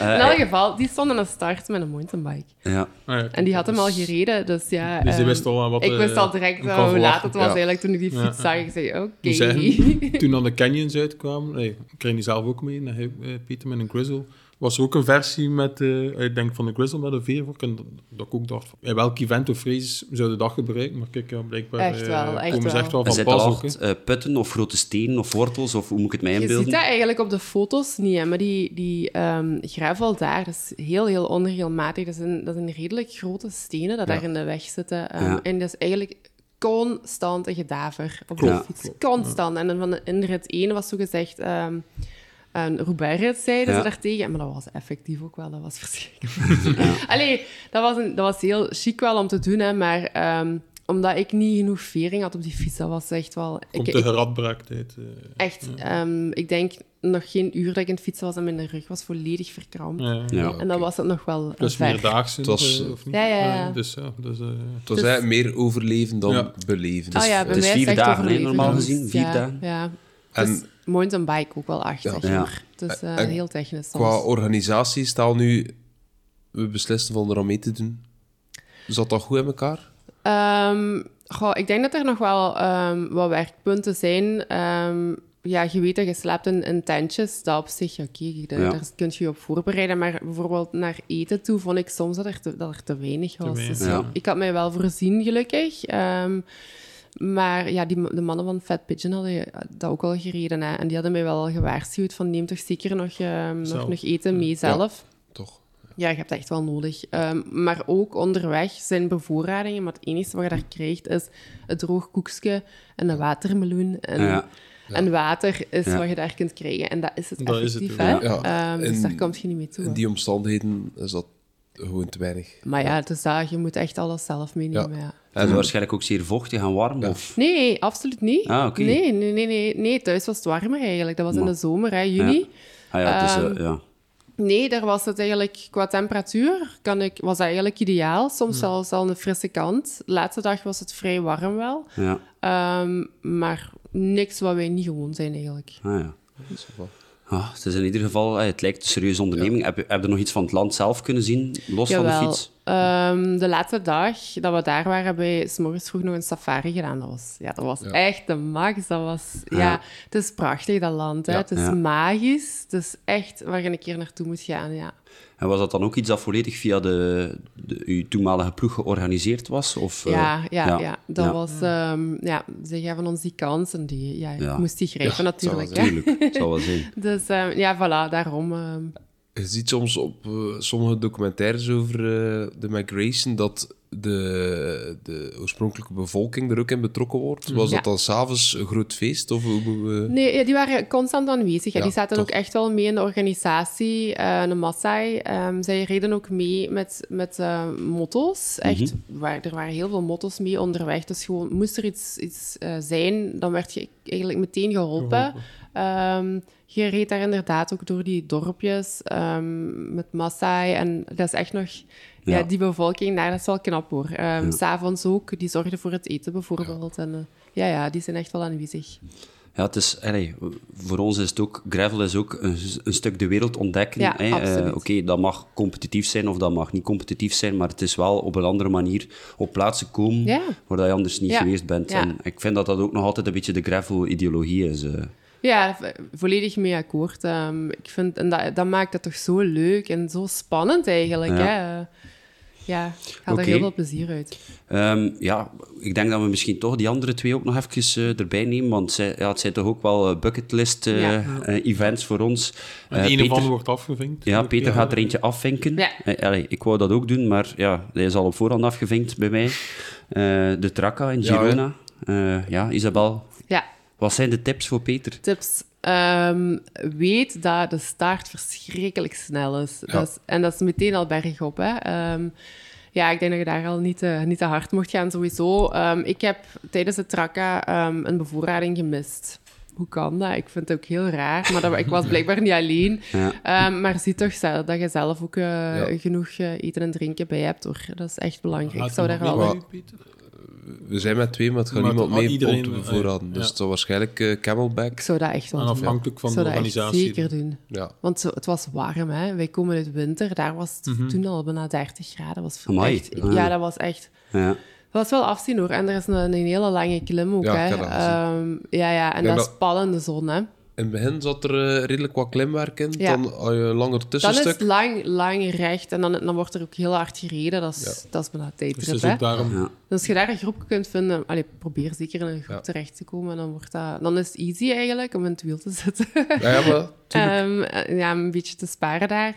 Speaker 1: [laughs]
Speaker 2: In elk geval, die stond aan de start met een mountainbike.
Speaker 1: ja.
Speaker 3: Ah, ja,
Speaker 2: En die had hem al gereden, dus ja...
Speaker 3: Dus die
Speaker 2: ehm,
Speaker 3: wist al wat...
Speaker 2: ik
Speaker 3: eh,
Speaker 2: wist al direct eh, hoe laat het was
Speaker 4: Ja.
Speaker 2: eigenlijk toen ik die fiets
Speaker 3: ja.
Speaker 2: zag. Ik zei, oké.
Speaker 3: Zeggen, toen dan de Canyons uitkwamen, nee, ik kreeg die zelf ook mee, naar hij- eh, Peter met een Grizzle, was er ook een versie met, eh, ik denk van de Grizzle met een veervork. En dat, dat ik ook dacht, van, in welk event of race zou je dat gebruiken? Maar kijk, ja, blijkbaar
Speaker 2: Echt
Speaker 3: eh,
Speaker 2: wel, echt
Speaker 3: komen ze
Speaker 2: wel.
Speaker 3: echt wel
Speaker 1: En
Speaker 3: van pas ook.
Speaker 1: eh, putten of grote stenen of wortels? Of hoe moet ik het mij
Speaker 2: Je
Speaker 1: inbeelden?
Speaker 2: ziet dat eigenlijk op de foto's niet, hè, maar die, die ehm, gravel daar, dat is heel, heel onregelmatig. Dat zijn, dat zijn redelijk grote stenen dat daar in de weg zitten. Ehm,
Speaker 1: Ja.
Speaker 2: En dat is eigenlijk constant een gedaver op de fiets. Constant. En dan van de, in rit 1 was zo gezegd... ehm een Roubaix-rit zeiden
Speaker 1: Ja.
Speaker 2: ze daartegen. Maar dat was effectief ook wel, dat was [laughs] verschrikkelijk. Allee, dat was, een, dat was heel chic wel om te doen, hè, maar... ehm, omdat ik niet genoeg vering had op die fiets. Dat was echt wel...
Speaker 3: Komt
Speaker 2: ik,
Speaker 3: de geradbraaktheid. eh,
Speaker 2: echt, ehm, ik denk nog geen uur dat ik in het fietsen was en mijn rug was volledig verkrampt.
Speaker 3: ja.
Speaker 1: Ja.
Speaker 2: En dan was het nog wel
Speaker 3: Plus
Speaker 2: ver.
Speaker 3: meerdaagse,
Speaker 4: Het was-
Speaker 3: of niet?
Speaker 2: Ja, ja, ja.
Speaker 3: dus ja, dus, eh,
Speaker 4: Het was
Speaker 2: Dus-
Speaker 4: eigenlijk meer overleven dan
Speaker 3: Ja.
Speaker 4: beleven.
Speaker 2: Ah ja, bij
Speaker 1: het is
Speaker 2: mij
Speaker 1: vier dagen,
Speaker 2: overleven.
Speaker 1: normaal
Speaker 2: Dus
Speaker 1: gezien, vier
Speaker 2: ja,
Speaker 1: dagen.
Speaker 2: Ja.
Speaker 4: En-
Speaker 2: Dus mountainbike ook wel acht,
Speaker 4: Ja.
Speaker 2: zeg
Speaker 1: Ja.
Speaker 2: maar. Dus eh,
Speaker 4: En-
Speaker 2: heel technisch soms.
Speaker 4: Qua organisatie, stel nu, we beslissen van er mee te doen. Zat dat goed in elkaar?
Speaker 2: Ehm, goh, ik denk dat er nog wel ehm, wat werkpunten zijn. Ehm, ja, je weet dat je slaapt in, in tentjes. Dat op zich, oké, daar,
Speaker 1: Ja.
Speaker 2: daar kun je je op voorbereiden. Maar bijvoorbeeld naar eten toe vond ik soms dat er te, dat er te weinig was.
Speaker 3: weinig.
Speaker 2: Dus
Speaker 1: Ja.
Speaker 2: Ik had mij wel voorzien, gelukkig. Maar ja, die, de mannen van Fat Pigeon hadden dat ook al gereden. Hè? En die hadden mij wel gewaarschuwd van neem toch zeker nog, ehm, nog, nog eten mee zelf.
Speaker 4: Toch?
Speaker 2: Ja, je hebt dat echt wel nodig. Ehm, maar ook onderweg zijn bevoorradingen, maar het enige wat je daar krijgt is het droog koekje en een watermeloen. En,
Speaker 1: Ja.
Speaker 2: en water is
Speaker 1: Ja.
Speaker 2: wat je daar kunt krijgen. En dat is het
Speaker 3: Dat is
Speaker 2: effectief,
Speaker 3: het
Speaker 2: hè.
Speaker 4: ja.
Speaker 2: Ehm, dus
Speaker 4: En
Speaker 2: daar kom je niet mee toe.
Speaker 4: In die omstandigheden is dat gewoon te weinig.
Speaker 2: Maar ja, dus dat, je moet echt alles zelf meenemen, ja.
Speaker 1: Het is waarschijnlijk ook zeer vochtig en warm. Of...
Speaker 2: Nee, absoluut niet.
Speaker 1: Ah, oké.
Speaker 2: nee, nee, nee, nee, nee, thuis was het warmer eigenlijk. Dat was in de zomer, hè, juni.
Speaker 1: Ah ja, dus, ja.
Speaker 2: Nee, daar was het eigenlijk qua temperatuur kan ik, was dat eigenlijk ideaal. Soms zelfs al een frisse kant. De laatste dag was het vrij warm wel.
Speaker 1: ja.
Speaker 2: Ehm, maar niks wat wij niet gewoon zijn eigenlijk.
Speaker 1: Ah, ja. Ah, het is in ieder geval, eh, het lijkt een serieuze onderneming. Heb, je, heb je nog iets van het land zelf kunnen zien, los van de fiets?
Speaker 2: Ehm, de laatste dag dat we daar waren, hebben wij 's morgens vroeg nog een safari gedaan. Dat was, ja, dat was echt de max. Dat was, ja.
Speaker 1: Ja.
Speaker 2: Het is prachtig, dat land. Hè.
Speaker 4: Ja.
Speaker 2: Het is magisch. Het is echt waar je een keer naartoe moet gaan, ja.
Speaker 1: En was dat dan ook iets dat volledig via de, de, uw toenmalige ploeg georganiseerd was? Of, eh,
Speaker 2: Ja, ja, ja. Dat was... ehm, ja, ze gaven ons die kans en die, ja, moest die grijpen natuurlijk.
Speaker 4: zou
Speaker 2: hè.
Speaker 1: Tuurlijk, het zal wel zijn. [laughs]
Speaker 2: Dus ehm, ja, voilà, daarom...
Speaker 4: Je ziet soms op eh, sommige documentaires over eh, de migration dat de, de oorspronkelijke bevolking er ook in betrokken wordt. Was
Speaker 2: Ja.
Speaker 4: dat dan s'avonds een groot feest? Of hoe we...
Speaker 2: Nee, ja, die waren constant aanwezig. Ja. Die zaten
Speaker 4: toch.
Speaker 2: ook echt wel mee in de organisatie. eh de Maasai, ehm, zij reden ook mee met, met eh, motto's. Echt, waar, er waren heel veel motto's mee onderweg. Dus gewoon, moest er iets, iets eh, zijn, dan werd je eigenlijk meteen geholpen. Ehm, je reed daar inderdaad ook door die dorpjes ehm, met Maasai. En dat is echt nog... Ja,
Speaker 1: Ja.
Speaker 2: die bevolking daar, dat is wel knap hoor. Ehm, S'avonds ook, die zorgden voor het eten bijvoorbeeld. En, eh, ja, ja, die zijn echt wel aanwezig.
Speaker 1: Ja, het is, allee, voor ons is het ook, gravel is ook een, een stuk de wereld ontdekken.
Speaker 2: Ja.
Speaker 1: Eh. Oké, dat mag competitief zijn of dat mag niet competitief zijn, maar het is wel op een andere manier op plaatsen komen
Speaker 2: Ja.
Speaker 1: waar je anders niet
Speaker 2: Ja,
Speaker 1: geweest bent.
Speaker 2: ja.
Speaker 1: En ik vind dat dat ook nog altijd een beetje de gravel-ideologie is. eh.
Speaker 2: Ja, volledig mee akkoord. Ehm, ik vind, en dat, dat maakt het toch zo leuk en zo spannend eigenlijk.
Speaker 1: Ja.
Speaker 2: Hè? Eh, ja, ik haal
Speaker 1: Oké.
Speaker 2: er heel veel plezier uit.
Speaker 1: Ehm, ja, ik denk dat we misschien toch die andere twee ook nog even eh, erbij nemen, want zij, ja, het zijn toch ook wel bucketlist-events
Speaker 2: Ja.
Speaker 1: voor ons. Eh,
Speaker 3: een
Speaker 1: Peter-
Speaker 3: van wordt afgevinkt.
Speaker 1: Ja, Peter gaat er eentje afvinken.
Speaker 2: Ja.
Speaker 1: Eh, allee, ik wou dat ook doen, maar ja, hij is al op voorhand afgevinkt bij mij. Eh, de Tracca in. Girona. Ja, ja Isabel, wat zijn de tips voor Peter?
Speaker 2: tips. Ehm, weet dat de start verschrikkelijk snel is. Dat is. En dat is meteen al bergop. Hè? Ehm, ja, ik denk dat je daar al niet te, niet te hard mocht gaan, sowieso. Ehm, ik heb tijdens de Tracca ehm, een bevoorrading gemist. Hoe kan dat? Ik vind het ook heel raar, maar dat, ik was blijkbaar niet alleen. [laughs]
Speaker 1: Ja.
Speaker 2: Ehm, maar zie toch zelf dat je zelf ook eh, genoeg eh, eten en drinken bij hebt, hoor. Dat is echt belangrijk. Ik zou daar wel...
Speaker 4: wel- We zijn met twee, maar het gaat
Speaker 3: Maar
Speaker 4: niemand mee
Speaker 3: iedereen, eh,
Speaker 4: bevoorraden.
Speaker 3: ja.
Speaker 4: Dus het zal waarschijnlijk eh, Camelback.
Speaker 2: Ik zou dat echt wel
Speaker 3: afhankelijk van de organisatie.
Speaker 2: zeker doen.
Speaker 4: Ja.
Speaker 2: Want zo, het was warm, hè. Wij komen uit winter. Daar was het toen al bijna 30 graden. Dat was
Speaker 1: Amai.
Speaker 2: echt...
Speaker 1: Ah.
Speaker 2: Ja, dat was echt...
Speaker 1: Ja.
Speaker 2: Dat was wel afzien, hoor. En er is een, een hele lange klim ook,
Speaker 4: Ja,
Speaker 2: hè. Ehm, ja, ja. En dat is
Speaker 4: dat-
Speaker 2: pal in de zon, hè.
Speaker 4: In het begin zat er eh, redelijk wat klimwerk in.
Speaker 2: Ja.
Speaker 4: Dan had je een langer
Speaker 2: Dan is
Speaker 4: tussenstuk.
Speaker 2: het lang, lang recht. En dan, dan wordt er ook heel hard gereden. Dat is, dat is bijna
Speaker 3: Dus is ook daarom...
Speaker 1: Ja.
Speaker 2: Dus als je daar een groep kunt vinden, allee, probeer zeker in een groep
Speaker 4: Ja.
Speaker 2: terecht te komen. En dan, wordt dat, dan is het easy eigenlijk om in het wiel te zitten.
Speaker 4: Ja, ja, maar [laughs]
Speaker 2: Ehm, eh, ja, een beetje te sparen daar.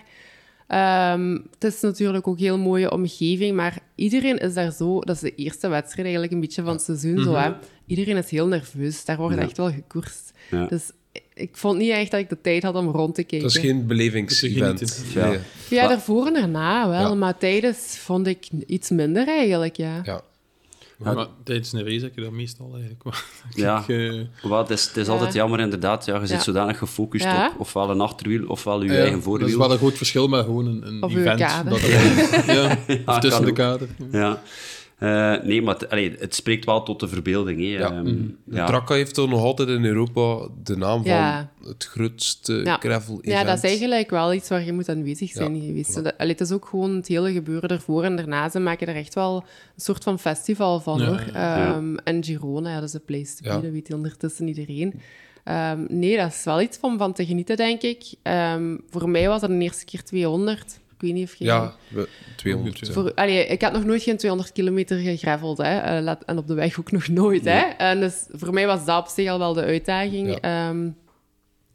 Speaker 2: Ehm, het is natuurlijk ook een heel mooie omgeving, maar iedereen is daar zo... Dat is de eerste wedstrijd eigenlijk een beetje van het seizoen. zo, hè. Iedereen is heel nerveus. Daar wordt
Speaker 1: Ja.
Speaker 2: echt wel gekoerst.
Speaker 1: Ja.
Speaker 2: Dus ik vond niet echt dat ik de tijd had om rond te kijken.
Speaker 4: dat is geen belevingsevent.
Speaker 1: Ja.
Speaker 4: Nee.
Speaker 2: Ja,
Speaker 1: Maar-
Speaker 2: daarvoor en daarna wel,
Speaker 4: Ja.
Speaker 2: maar tijdens vond ik iets minder eigenlijk, ja.
Speaker 4: Ja.
Speaker 3: maar tijdens een race heb je dat meestal eigenlijk wel. [laughs]
Speaker 1: Ja, uh, het is, het is altijd jammer inderdaad. Ja, je zit zodanig gefocust op ofwel een achterwiel ofwel je eigen voorwiel. Dat
Speaker 3: is wel een groot verschil met gewoon een, een event. Dat [laughs] ja, of tussen de kader.
Speaker 1: Ja. Uh, nee, maar het, allee, het spreekt wel tot de verbeelding. Hè. Ja.
Speaker 4: Um, ja. Traka heeft toch nog altijd in Europa de naam van het grootste ja. gravel event.
Speaker 2: Ja, dat is eigenlijk wel iets waar je moet aanwezig zijn geweest. Allee, het is ook gewoon het hele gebeuren ervoor en daarna. Ze maken er echt wel een soort van festival van, hoor. Um, en Girona, ja, dat is de place to be, dat weet ondertussen iedereen. Um, nee, dat is wel iets van, van te genieten, denk ik. voor mij was dat de eerste keer 200 weet niet of je...
Speaker 4: Ja, 200.
Speaker 2: Voor, allee, ik had nog nooit geen 200 kilometer gegraveld, hè. Uh, en op de weg ook nog nooit, hè. En dus voor mij was dat op zich al wel de uitdaging. Ja. Um,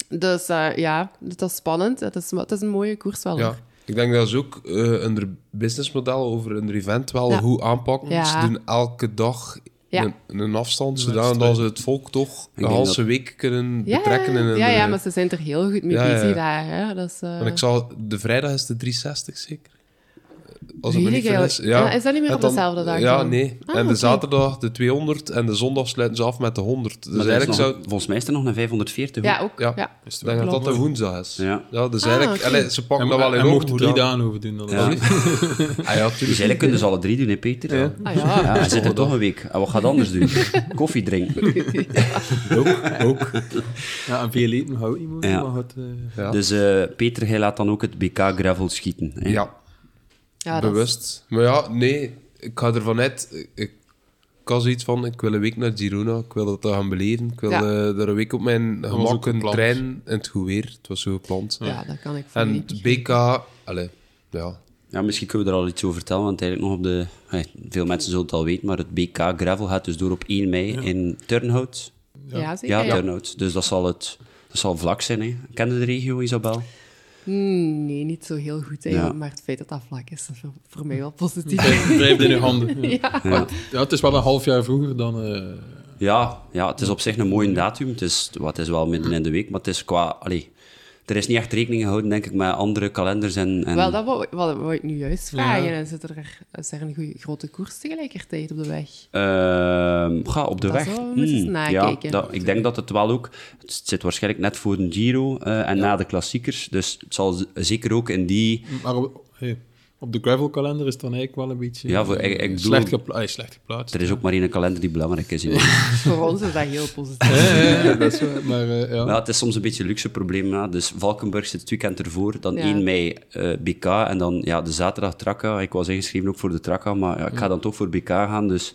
Speaker 2: dus uh, ja, dat is spannend. Het is, het is een mooie koers wel, ja.
Speaker 4: Ik denk dat ze ook uh, een businessmodel over een event wel ja. goed aanpakken. Ja. Ze doen elke dag ja. een, een afstand, zodat ze het volk toch de hele week kunnen betrekken.
Speaker 2: In
Speaker 4: een,
Speaker 2: ja, ja, maar ze zijn er heel goed mee bezig daar. Hè. Dat is, uh...
Speaker 4: ik zal, de vrijdag is de 360 zeker.
Speaker 2: Als het niet is. Ja. Is dat niet meer op dezelfde dag?
Speaker 4: Ja, nee. Ah, en de zaterdag de 200 en de zondag sluiten ze af met de 100. Dus
Speaker 1: eigenlijk nog, zou... Volgens mij is er nog een 540.
Speaker 2: Ja, ook.
Speaker 4: Ja.
Speaker 2: ja.
Speaker 4: Ik denk dat dat de woensdag is.
Speaker 1: Ja.
Speaker 4: ja dus ah, eigenlijk... Okay. ze pakken dat wel in
Speaker 3: op. mochten drie dagen over doen. Dan
Speaker 1: ja. [laughs] ah, ja, dus eigenlijk kunnen ze alle drie doen, hè, Peter? Ja. Ah, ja. ja we zitten toch een week. En wat gaat anders doen? [laughs] Koffie drinken. [laughs]
Speaker 3: ook, ook. Ja, en veel eten houdt. Ja.
Speaker 1: Uh... Dus uh, Peter, hij laat dan ook het BK gravel schieten. Hè?
Speaker 4: Ja. Ja, bewust. Maar ja, nee, ik ga ervan uit. Ik, ik had zoiets van, ik wil een week naar Girona, ik wil dat gaan beleven. Ik wil ja. uh, er een week op mijn gemak een trein in het goed weer. Het was zo gepland.
Speaker 2: Ja, dat kan ik
Speaker 4: En het BK, allez, ja.
Speaker 1: Ja, misschien kunnen we er al iets over vertellen, want eigenlijk nog op de... veel mensen zullen het al weten, maar het BK Gravel gaat dus door op 1 mei in Turnhout.
Speaker 2: Ja, zeker.
Speaker 1: Ja, Turnhout. Dus dat zal, het, dat zal vlak zijn. Hè. Ken je de regio, Isabel?
Speaker 2: Hmm, nee, niet zo heel goed. Hè, Maar het feit dat dat vlak is, is voor, mij wel positief.
Speaker 3: Blijft in je handen. [laughs] Ja. Ja. ja. het is wel een half jaar vroeger dan... Uh...
Speaker 1: Ja, ja, het is op zich een mooie datum. Het is, wat is wel midden in de week, maar het is qua... Allee, er is niet echt rekening gehouden, denk ik, met andere kalenders. En, en...
Speaker 2: Wel, dat wou, wou, ik nu juist vragen. Ja. Zit er, is er een goede, grote koers tegelijkertijd op de weg?
Speaker 1: Uh, ga op de
Speaker 2: dat
Speaker 1: weg.
Speaker 2: Hmm, ja,
Speaker 1: dat, ik denk dat het wel ook... Het zit waarschijnlijk net voor de Giro uh, en ja. na de klassiekers. Dus het zal zeker ook in die...
Speaker 3: Maar hey, op de gravelkalender is het dan eigenlijk wel een beetje
Speaker 1: ja, voor, ik, ik bedoel,
Speaker 3: slecht, gepla slecht, geplaatst.
Speaker 1: Er is ook maar één kalender die belangrijk is. [laughs]
Speaker 2: voor ons is dat heel positief.
Speaker 3: ja, ja, dat is waar, maar, uh, ja.
Speaker 1: ja. het is soms een beetje een luxe probleem. Ja. Dus Valkenburg zit het weekend ervoor, dan 1 mei uh, BK en dan ja, de zaterdag Traka. Ik was ingeschreven ook voor de Traka, maar ja, ik ga dan toch voor BK gaan. Dus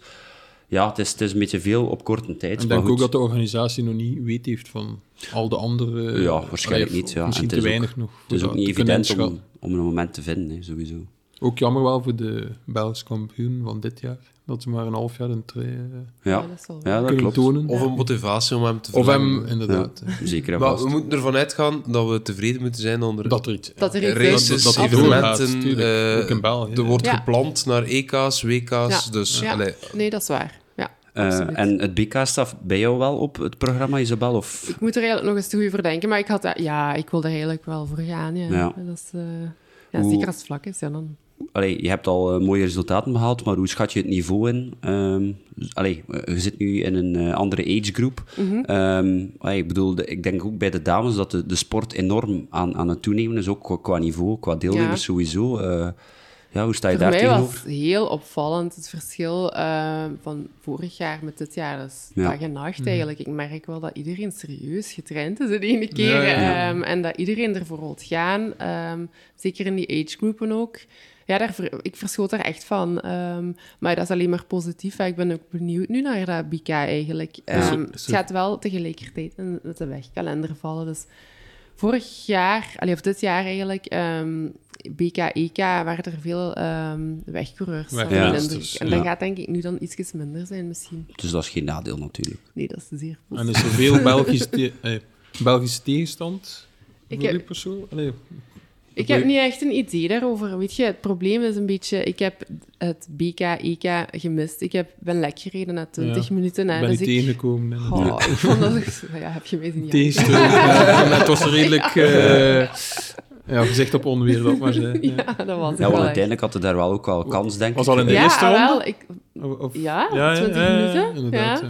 Speaker 1: ja, het is, het is een beetje veel op korte tijd.
Speaker 3: En ik denk ook dat de organisatie nog niet weet heeft van al de andere...
Speaker 1: Ja, waarschijnlijk niet. Ja.
Speaker 3: Misschien te weinig nog.
Speaker 1: Het is ook niet evident om, om een moment te vinden, hè, sowieso.
Speaker 3: Ook jammer wel voor de Belgische kampioen van dit jaar. Dat ze maar een half jaar een twee uh,
Speaker 1: ja. ja, dat klopt.
Speaker 3: tonen.
Speaker 4: Of een motivatie om hem te
Speaker 3: Of hem, inderdaad.
Speaker 1: Ja, zeker
Speaker 4: maar we moeten ervan uitgaan dat we tevreden moeten zijn onder
Speaker 3: dat er iets,
Speaker 2: dat er
Speaker 4: races, dat, dat evenementen. Uh, ook in België. Er wordt gepland naar EK's, WK's. Dus,
Speaker 2: Nee, dat is waar. Ja,
Speaker 1: uh, en het BK staat bij jou wel op het programma, Isabel? Of?
Speaker 2: Ik moet er eigenlijk nog eens te goed voor denken, maar ik, had, ja, ik wil er eigenlijk wel voor gaan. Ja. Dat is, ja, zeker als het vlak is, ja, dan
Speaker 1: allee, je hebt al uh, mooie resultaten behaald, maar hoe schat je het niveau in? Um, allee, je zit nu in een uh, andere age group. Mm -hmm. um, allee, ik bedoel, ik denk ook bij de dames dat de, de sport enorm aan, aan het toenemen is, ook qua, qua niveau, qua deelnemers ja. sowieso. Uh, ja, hoe sta je
Speaker 2: Voor
Speaker 1: daar tegenover?
Speaker 2: Voor mij was heel opvallend het verschil uh, van vorig jaar met dit jaar. Dat is ja. dag en nacht mm. eigenlijk. Ik merk wel dat iedereen serieus getraind is de ene keer. Ja, ja. Um, en dat iedereen ervoor wil gaan. Um, zeker in die agegroepen ook ja, daar, ik verschoot er echt van. Um, maar dat is alleen maar positief. Ik ben ook benieuwd nu naar dat BK eigenlijk. Um, het gaat wel tegelijkertijd in de wegkalender vallen. Dus vorig jaar, of dit jaar eigenlijk, um, BK, EK, waren er veel wegcoureurs.
Speaker 3: Ja, ja,
Speaker 2: en dat gaat denk ik nu dan iets minder zijn misschien.
Speaker 1: Dus dat is geen nadeel natuurlijk.
Speaker 2: Nee, dat is zeer
Speaker 3: positief. En is er veel Belgisch te [laughs] eh, Belgische tegenstand? Ik heb... persoon? Allee,
Speaker 2: ik heb niet echt een idee daarover. Weet je, het probleem is een beetje... Ik heb het BK, EK gemist. Ik heb, ben lek gereden na 20 ja, minuten.
Speaker 3: Ik ben dus
Speaker 2: ik
Speaker 3: tegengekomen.
Speaker 2: Oh, ja. ik vond dat... Ja, heb je mij zien
Speaker 3: Tegensteun. [laughs] ja, het was [laughs] redelijk... Uh, ja, gezicht op onweer, dat maar [laughs]
Speaker 2: Ja, dat was
Speaker 1: Ja, want uiteindelijk had hij daar wel ook wel kans, denk ik.
Speaker 3: Was al in de eerste
Speaker 2: ja,
Speaker 3: ronde?
Speaker 2: wel. Ik,
Speaker 3: Of,
Speaker 2: ja, 20 minuten. Ja,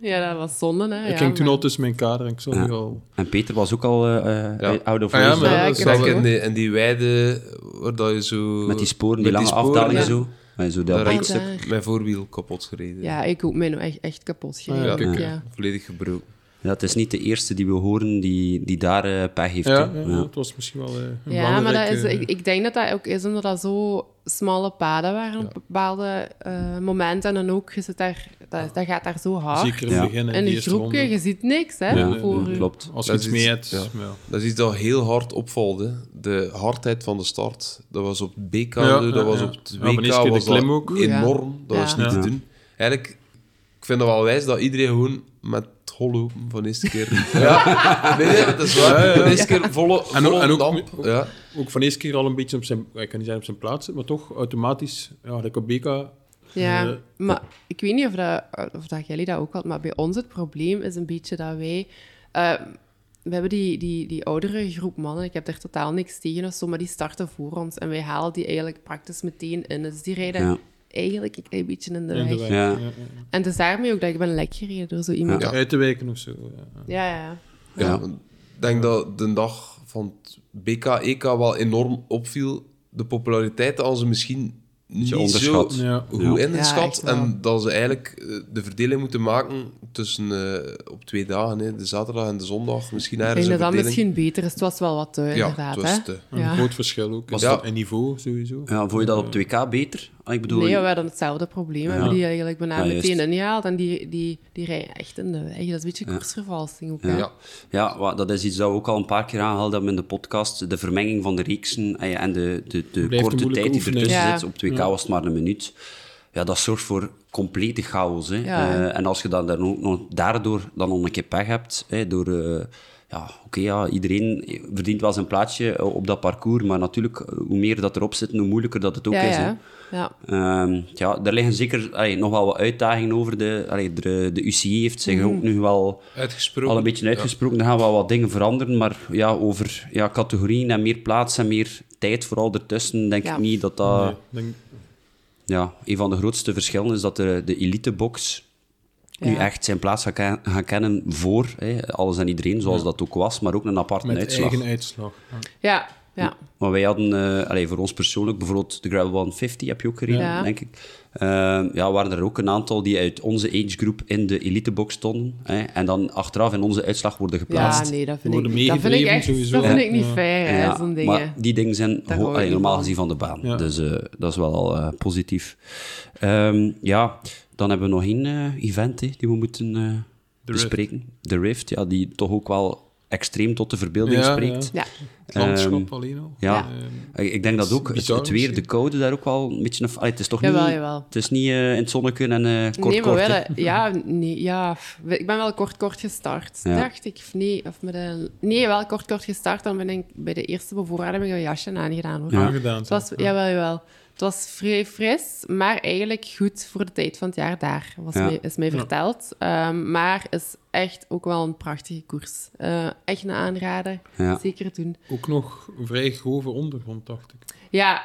Speaker 2: ja. dat was zonde. Hè?
Speaker 3: Ik ging toen al tussen mijn kader en ik zag al...
Speaker 1: En Peter was ook al uh, out of
Speaker 4: ah, ja, maar dat in, die, in die weide waar dat je zo...
Speaker 1: Met die sporen, die lange afdalingen zo.
Speaker 4: Maar zo dat ik mijn voorwiel kapot gereden.
Speaker 2: Ja, ik ook mijn echt, echt kapot gereden.
Speaker 4: Ah, ja, Volledig gebroken.
Speaker 1: Ja, het is niet de eerste die we horen die, die daar uh, pech heeft.
Speaker 3: Ja, ja, het was misschien wel uh,
Speaker 2: Ja, maar dat is, ik, ik, denk dat dat ook is omdat dat zo smalle paden waren op bepaalde uh, momenten. En ook, je zit daar, dat, dat gaat daar zo hard.
Speaker 3: Zeker in het begin.
Speaker 2: En een groepje, je ziet niks. Hè,
Speaker 1: ja, voor klopt.
Speaker 3: Als je iets mee hebt. Ja.
Speaker 4: Dat is iets dat heel hard opvalde. De hardheid van de start. Dat was op BK, dat was op het WK was dat ook. enorm. Dat was niet te doen. Eigenlijk, ik vind het wel wijs dat iedereen gewoon met hollow van de eerste keer. [laughs] ja, nee, nee, dat is waar. Ja, ja. De eerste keer volle, volle en, ook, en ook, ja.
Speaker 3: ook van de eerste keer al een beetje op zijn, ik kan niet zeggen op zijn plaats maar toch automatisch, ja, de.
Speaker 2: Ja, uh, maar ik weet niet of, dat, of dat jullie dat ook had, maar bij ons het probleem is een beetje dat wij... Uh, we hebben die, die, die oudere groep mannen, ik heb er totaal niks tegen of zo, maar die starten voor ons. En wij halen die eigenlijk praktisch meteen in. Dus die rijden eigenlijk een klein beetje in de weg. Ja. En het is daarmee ook dat ik ben lekker gereden door zo iemand.
Speaker 3: Ja. Uit te weken of zo.
Speaker 2: Ja, ja.
Speaker 4: ja. ik denk dat de dag van het BK, EK wel enorm opviel. De populariteit als ze misschien niet onderschat. zo ja. goed ingeschat. en dat ze eigenlijk eh, de verdeling moeten maken tussen uh, op twee dagen, hè, de zaterdag en de zondag. Misschien ergens
Speaker 2: Ik denk dat dat misschien beter is. Het was wel wat te, ja, inderdaad. Het was te.
Speaker 3: Een groot verschil ook. Was dat een niveau sowieso?
Speaker 1: Ja, vond je dat op 2K beter?
Speaker 2: Ah, ik bedoel, nee, we hadden hetzelfde probleem. We hebben die eigenlijk bijna meteen ingehaald. En die, die, die rijden echt in de weg. Dat is een beetje koersvervalsing ook.
Speaker 1: Ja, ja. dat is iets dat we ook al een paar keer aangehaald hebben in de podcast. De vermenging van de reeksen en de, de, de korte tijd die ertussen zit. Op 2K was het maar een minuut. Ja, dat zorgt voor complete chaos. Hè. Uh, en als je dan, dan ook nog daardoor dan nog een keer pech hebt, hè, door... Uh, ja, oké, ja, iedereen verdient wel zijn plaatsje op dat parcours, maar natuurlijk, hoe meer dat erop zit, hoe moeilijker dat het ook is. Hè. Ja. Um, ja, er liggen zeker allee, nog wel wat uitdagingen over. De, allee, de, de UCI heeft zich ook nu wel
Speaker 4: uitgesproken.
Speaker 1: al een beetje uitgesproken. Er gaan wel wat dingen veranderen, maar ja, over ja, categorieën en meer plaats en meer tijd vooral ertussen, denk ik niet dat dat... denk... Ja, een van de grootste verschillen is dat de, de elitebox nu echt zijn plaats gaan, gaan kennen voor hè, alles en iedereen, zoals dat ook was, maar ook een aparte
Speaker 3: Met
Speaker 1: uitslag.
Speaker 3: eigen uitslag.
Speaker 2: Ja, ja.
Speaker 1: Maar wij hadden, uh, allez, voor ons persoonlijk, bijvoorbeeld de Gravel 150 heb je ook gereden, denk ik. Uh, ja, waren er ook een aantal die uit onze agegroep in de elitebox stonden. Hè, en dan achteraf in onze uitslag worden geplaatst.
Speaker 2: Ja, nee, dat vind, ik, dat vind ik echt sowieso. Dat vind ik niet fair, ja. zo'n dingen.
Speaker 1: Maar die dingen zijn allee, normaal gezien van de baan. Dus uh, dat is wel uh, positief. Um, ja, dan hebben we nog één event hè, die we moeten bespreken. De Rift, ja, die toch ook wel extreem tot de verbeelding spreekt.
Speaker 2: Ja.
Speaker 3: Landschap um, alleen al.
Speaker 1: Ja. ja. ik denk dat ook het, het, weer, de code daar ook wel een beetje... Of, het is toch
Speaker 2: jawel,
Speaker 1: niet...
Speaker 2: Jawel.
Speaker 1: Het is niet uh, in het zonneke en uh, kort
Speaker 2: nee,
Speaker 1: maar
Speaker 2: kort. Wel, ja, nee, ja, ik ben wel kort kort gestart, ja. dacht ik. Nee, of met een, nee, wel kort kort gestart. Dan ben ik bij de eerste bevoorrading een jasje aangedaan. Hoor.
Speaker 3: Ja. Aangedaan.
Speaker 2: Het was, jawel, jawel. Het was vrij fris, maar eigenlijk goed voor de tijd van het jaar daar, was ja. mij, is mij verteld. Um, maar is echt ook wel een prachtige koers. Uh, echt een aanrader, ja. zeker doen.
Speaker 3: Ook nog vrij grove ondergrond, dacht ik.
Speaker 2: Ja.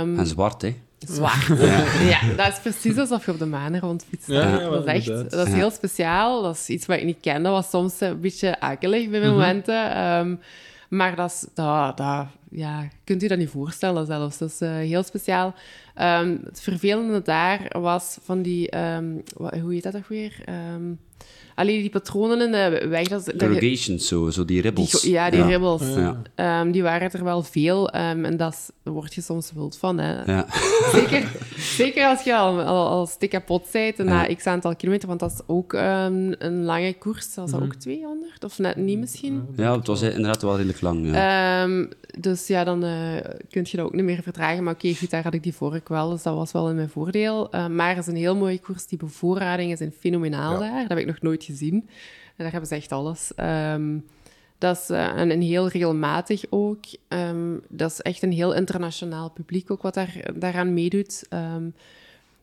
Speaker 2: Um,
Speaker 1: en zwart, hè?
Speaker 2: Zwart. [laughs] Ja. ja. dat is precies alsof je op de maan rondfietst. Ja, dat is echt dat is heel speciaal. Dat is iets wat ik niet ken. Dat was soms een beetje akelig bij mm -hmm. momenten. Um, maar dat is, dat, dat, ja, kunt u dat niet voorstellen zelfs. Dat is uh, heel speciaal. Um, het vervelende daar was van die... Um, hoe heet dat toch weer? Um, alleen die patronen in de weg... Dat,
Speaker 1: Corrugations, zo, zo die ribbels.
Speaker 2: Die, ja, die ja. ribbels. Ja. die waren er wel veel. en dat word je soms wild van. Hè.
Speaker 1: Ja. [laughs]
Speaker 2: Zeker, zeker als je al, al, al stik kapot bent na x aantal kilometer. Want dat is ook een lange koers. Dat was mm -hmm. ook 200? Of net niet misschien?
Speaker 1: Ja, het was inderdaad wel redelijk lang.
Speaker 2: dus ja, dan uh, kun je dat ook niet meer vertragen. Maar oké, okay, goed, daar had ik die vork wel. Dus dat was wel in mijn voordeel. Uh, maar het is een heel mooie koers. Die bevoorradingen zijn fenomenaal ja. daar. Dat heb ik nog nooit gezien. En daar hebben ze echt alles. Um, dat is uh, en, en, heel regelmatig ook. Um, dat is echt een heel internationaal publiek ook wat daar, daaraan meedoet. Um,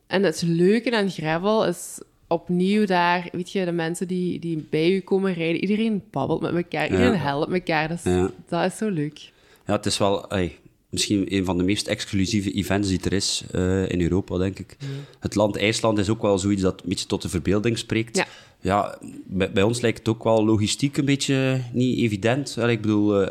Speaker 2: en het leuke aan gravel is opnieuw daar, weet je, de mensen die, die bij u komen rijden, iedereen babbelt met elkaar, iedereen ja. helpt elkaar. Dus ja. dat is zo leuk.
Speaker 1: Ja, het is wel... Ey, misschien een van de meest exclusieve events die er is uh, in Europa, denk ik. Het land IJsland is ook wel zoiets dat een beetje tot de verbeelding spreekt.
Speaker 2: Ja,
Speaker 1: ja bij, bij, ons lijkt het ook wel logistiek een beetje niet evident. ik bedoel, uh,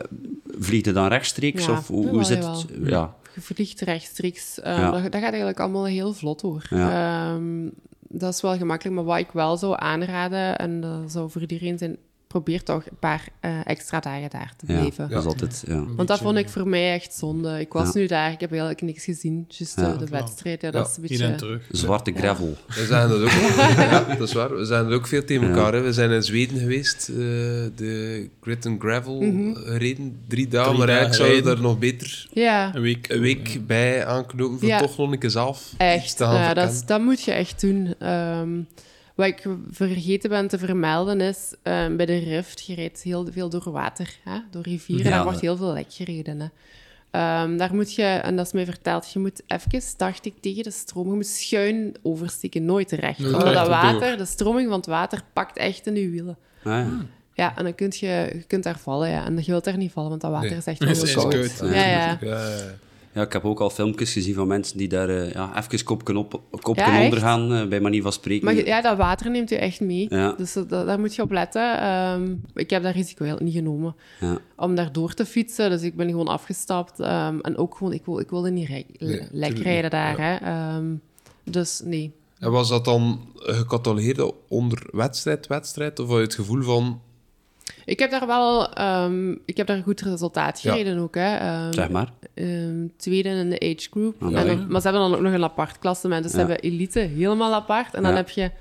Speaker 1: vlieg je dan rechtstreeks? of hoe, hoe zit het? Ja.
Speaker 2: Je vliegt rechtstreeks. Uh, dat, dat, gaat eigenlijk allemaal heel vlot hoor. Um, dat is wel gemakkelijk, maar wat ik wel zou aanraden, en dat zou voor iedereen zijn, probeer toch een paar uh, extra dagen daar te blijven.
Speaker 1: Ja, dat is altijd, ja.
Speaker 2: Want dat vond ik voor mij echt zonde. Ik was nu daar, ik heb eigenlijk niks gezien. Just uh, de wedstrijd, ja, dat is een beetje...
Speaker 3: terug.
Speaker 1: Zwarte gravel.
Speaker 4: We zijn dat ook. [laughs] ja, dat is waar. We zijn er ook veel tegen elkaar. Hè. We zijn in Zweden geweest, uh, de Grit and Gravel mm -hmm. gereden. Drie dagen, maar eigenlijk zou je daar nog beter
Speaker 2: ja.
Speaker 3: een week,
Speaker 4: een week bij aanknopen voor toch nog een keer zelf
Speaker 2: Echt, ja, dat, dat moet je echt doen. Um, wat ik vergeten ben te vermelden is, uh, bij de Rift, je rijdt heel veel door water, hè? door rivieren, daar wordt heel veel lek gereden. Hè? Um, daar moet je, en dat is mij verteld, je moet even, dacht ik, tegen de stroom, je moet schuin oversteken, nooit recht. Nee, Omdat dat water, de stroming van het water, pakt echt in je wielen.
Speaker 1: Ah, ja.
Speaker 2: ja. en dan kun je, je kunt daar vallen, ja. En je wilt daar niet vallen, want dat water nee. is echt heel [laughs] koud. Ja, ja. ja.
Speaker 1: Ja, ik heb ook al filmpjes gezien van mensen die daar uh, ja, even kopken, op, kopken ja, onder gaan, uh, bij manier van spreken.
Speaker 2: Maar ja, dat water neemt u echt mee. Ja. Dus dat, daar moet je op letten. Um, ik heb dat risico heel niet genomen.
Speaker 1: Ja.
Speaker 2: Om daar door te fietsen. Dus ik ben gewoon afgestapt. Um, en ook gewoon, ik, wil, ik wilde niet rij, nee, lekker rijden daar. Hè. Um, dus nee.
Speaker 4: En was dat dan gecatalogeerd onder wedstrijd, wedstrijd? Of had je het gevoel van
Speaker 2: ik heb daar wel um, ik heb daar een goed resultaat gereden ja. ook. Hè.
Speaker 1: Um, zeg maar.
Speaker 2: Um, tweede in de age group. Oh, en, maar ze hebben dan ook nog een apart klassement. Dus ja. ze hebben elite helemaal apart. En dan heb je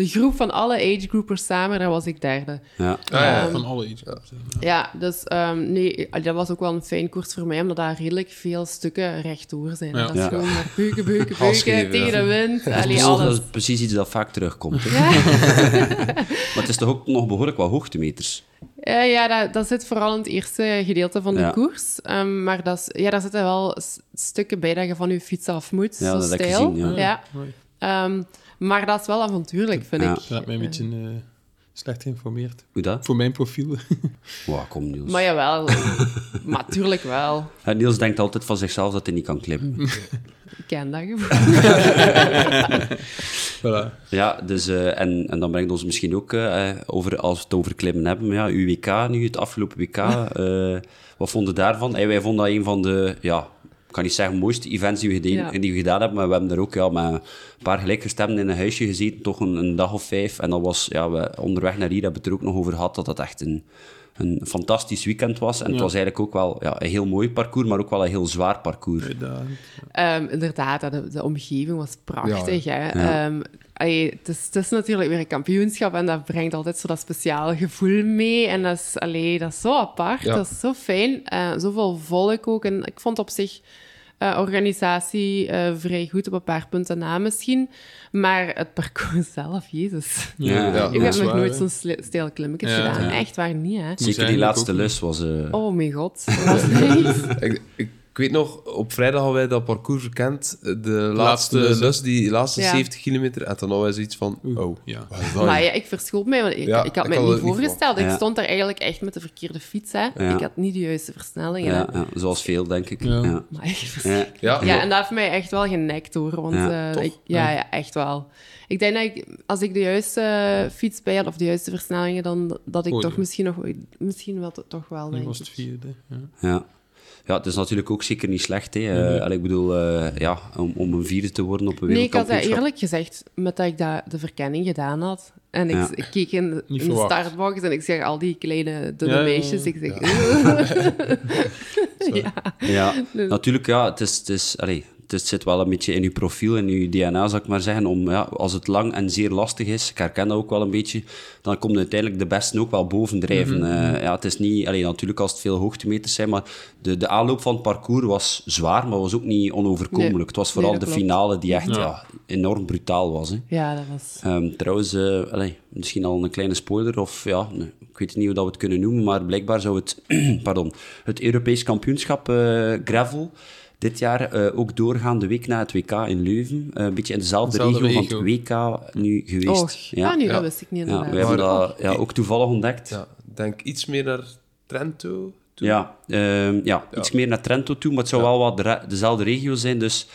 Speaker 2: de groep van alle agegroupers samen, daar was ik derde.
Speaker 1: Ja,
Speaker 3: ah, um, van alle agegroupers.
Speaker 2: Ja, dus um, nee, dat was ook wel een fijn koers voor mij, omdat daar redelijk veel stukken rechtdoor zijn. Ja. Dat is gewoon maar beuken, beuken, beuken, tegen de wind.
Speaker 1: Dat,
Speaker 2: Allee,
Speaker 1: is,
Speaker 2: alles.
Speaker 1: dat is precies iets dat vaak terugkomt. [laughs] maar het is toch ook nog behoorlijk wat hoogtemeters?
Speaker 2: Uh, ja, dat, dat, zit vooral in het eerste gedeelte van de ja. koers. Um, maar dat is, ja, daar zitten wel stukken bij dat je van je fiets af moet. Ja, zo dat stijl. Gezien, ja. ja. Um, maar dat is wel avontuurlijk, vind
Speaker 3: ja.
Speaker 2: ik.
Speaker 3: Dat hebt mij een beetje uh, slecht geïnformeerd.
Speaker 1: Hoe dat?
Speaker 3: Voor mijn profiel. [laughs]
Speaker 1: wow, kom Niels.
Speaker 2: Maar jawel, [laughs] maar tuurlijk wel.
Speaker 1: Ja, Niels denkt altijd van zichzelf dat hij niet kan klimmen. [laughs]
Speaker 2: ik ken dat
Speaker 1: voilà. Ja, dus, uh, en, en dan brengt ons misschien ook, uh, over, als we het over klimmen hebben, ja, uw WK nu, het afgelopen WK, wat vonden daarvan? Hey, wij vonden dat een van de, ja, ik kan niet zeggen mooiste events die we, gedaan, ja. die we gedaan hebben, maar we hebben er ook ja, met een paar gelijkgestemden in een huisje gezeten, toch een, een, dag of vijf. En dat was, ja, we, onderweg naar hier hebben we het er ook nog over gehad, dat dat echt een, een fantastisch weekend was. En ja. het was eigenlijk ook wel ja, een heel mooi parcours, maar ook wel een heel zwaar parcours.
Speaker 2: Inderdaad, um, inderdaad de, de, omgeving was prachtig. Hè? Um, allee, het, is, het, is, natuurlijk weer een kampioenschap en dat brengt altijd zo dat speciale gevoel mee. En dat is, allee, dat is zo apart, dat is zo fijn. Uh, zoveel volk ook. En ik vond op zich uh, organisatie uh, vrij goed op een paar punten na misschien. Maar het parcours [laughs] zelf, jezus.
Speaker 1: Ja, ja,
Speaker 2: ik heb nog nooit zo'n stijl klimmetje gedaan. Echt waar niet, hè.
Speaker 1: Zeker die laatste lus was...
Speaker 2: Oh mijn god, [laughs] dat was
Speaker 4: ik ik weet nog, op vrijdag hadden wij dat parcours verkend. De laatste, laatste lus, die laatste ja. 70 kilometer. En dan hadden wij zoiets van, oh,
Speaker 3: ja.
Speaker 2: Maar ja, ik verschoot mij, want ik, ja, ik had me niet voorgesteld. Ik stond daar eigenlijk echt met de verkeerde fiets. Hè. Ik had niet de juiste versnellingen.
Speaker 1: Ja, zoals veel, denk ik. Ja,
Speaker 2: maar echt ja. en dat heeft mij echt wel genekt, hoor. Want ja, uh, ik, ja, ja, echt wel. Ik denk dat ik, als ik de juiste fiets bij had, of de juiste versnellingen, dan dat ik toch misschien nog... Misschien wel, toch wel, denk
Speaker 3: was het vierde,
Speaker 1: ja. Ja, het is natuurlijk ook zeker niet slecht. Hè. Mm -hmm. ik bedoel, uh, ja, om, om een vierde te worden op een
Speaker 2: Nee, ik had dat eerlijk gezegd, met dat ik dat, de verkenning gedaan had. En ik, ja. ik keek in, de, in de startbox en ik zeg al die kleine dunne ja, meisjes. Ik zeg... [laughs] [laughs]
Speaker 1: Ja, ja. Dus- natuurlijk, ja, het is... Het is allee, het zit wel een beetje in je profiel, in je DNA, zou ik maar zeggen. Om, ja, als het lang en zeer lastig is, ik herken dat ook wel een beetje, dan komt uiteindelijk de besten ook wel bovendrijven. Mm -hmm. uh, ja, het is niet, alleen natuurlijk als het veel hoogtemeters zijn, maar de, de aanloop van het parcours was zwaar, maar was ook niet onoverkomelijk. Nee. Het was vooral nee, de finale die echt ja. Ja, enorm brutaal was. Hè.
Speaker 2: Ja, dat was...
Speaker 1: Um, trouwens, uh, allez, misschien al een kleine spoiler, of ja, nee, ik weet niet hoe dat we het kunnen noemen, maar blijkbaar zou het, [clears throat] pardon, het Europees kampioenschap uh, gravel dit jaar uh, ook doorgaan de week na het WK in Leuven. Uh, een beetje in dezelfde, dezelfde regio, regio, van het WK nu geweest.
Speaker 2: Oh, ja, nu, ja. dat wist ik niet.
Speaker 1: Ja, we hebben dat ja, ook toevallig ontdekt.
Speaker 4: Ja, denk iets meer naar Trento
Speaker 3: toe?
Speaker 1: Ja, uh, ja, iets meer naar Trento toe, maar het zou wel wat dezelfde regio zijn, dus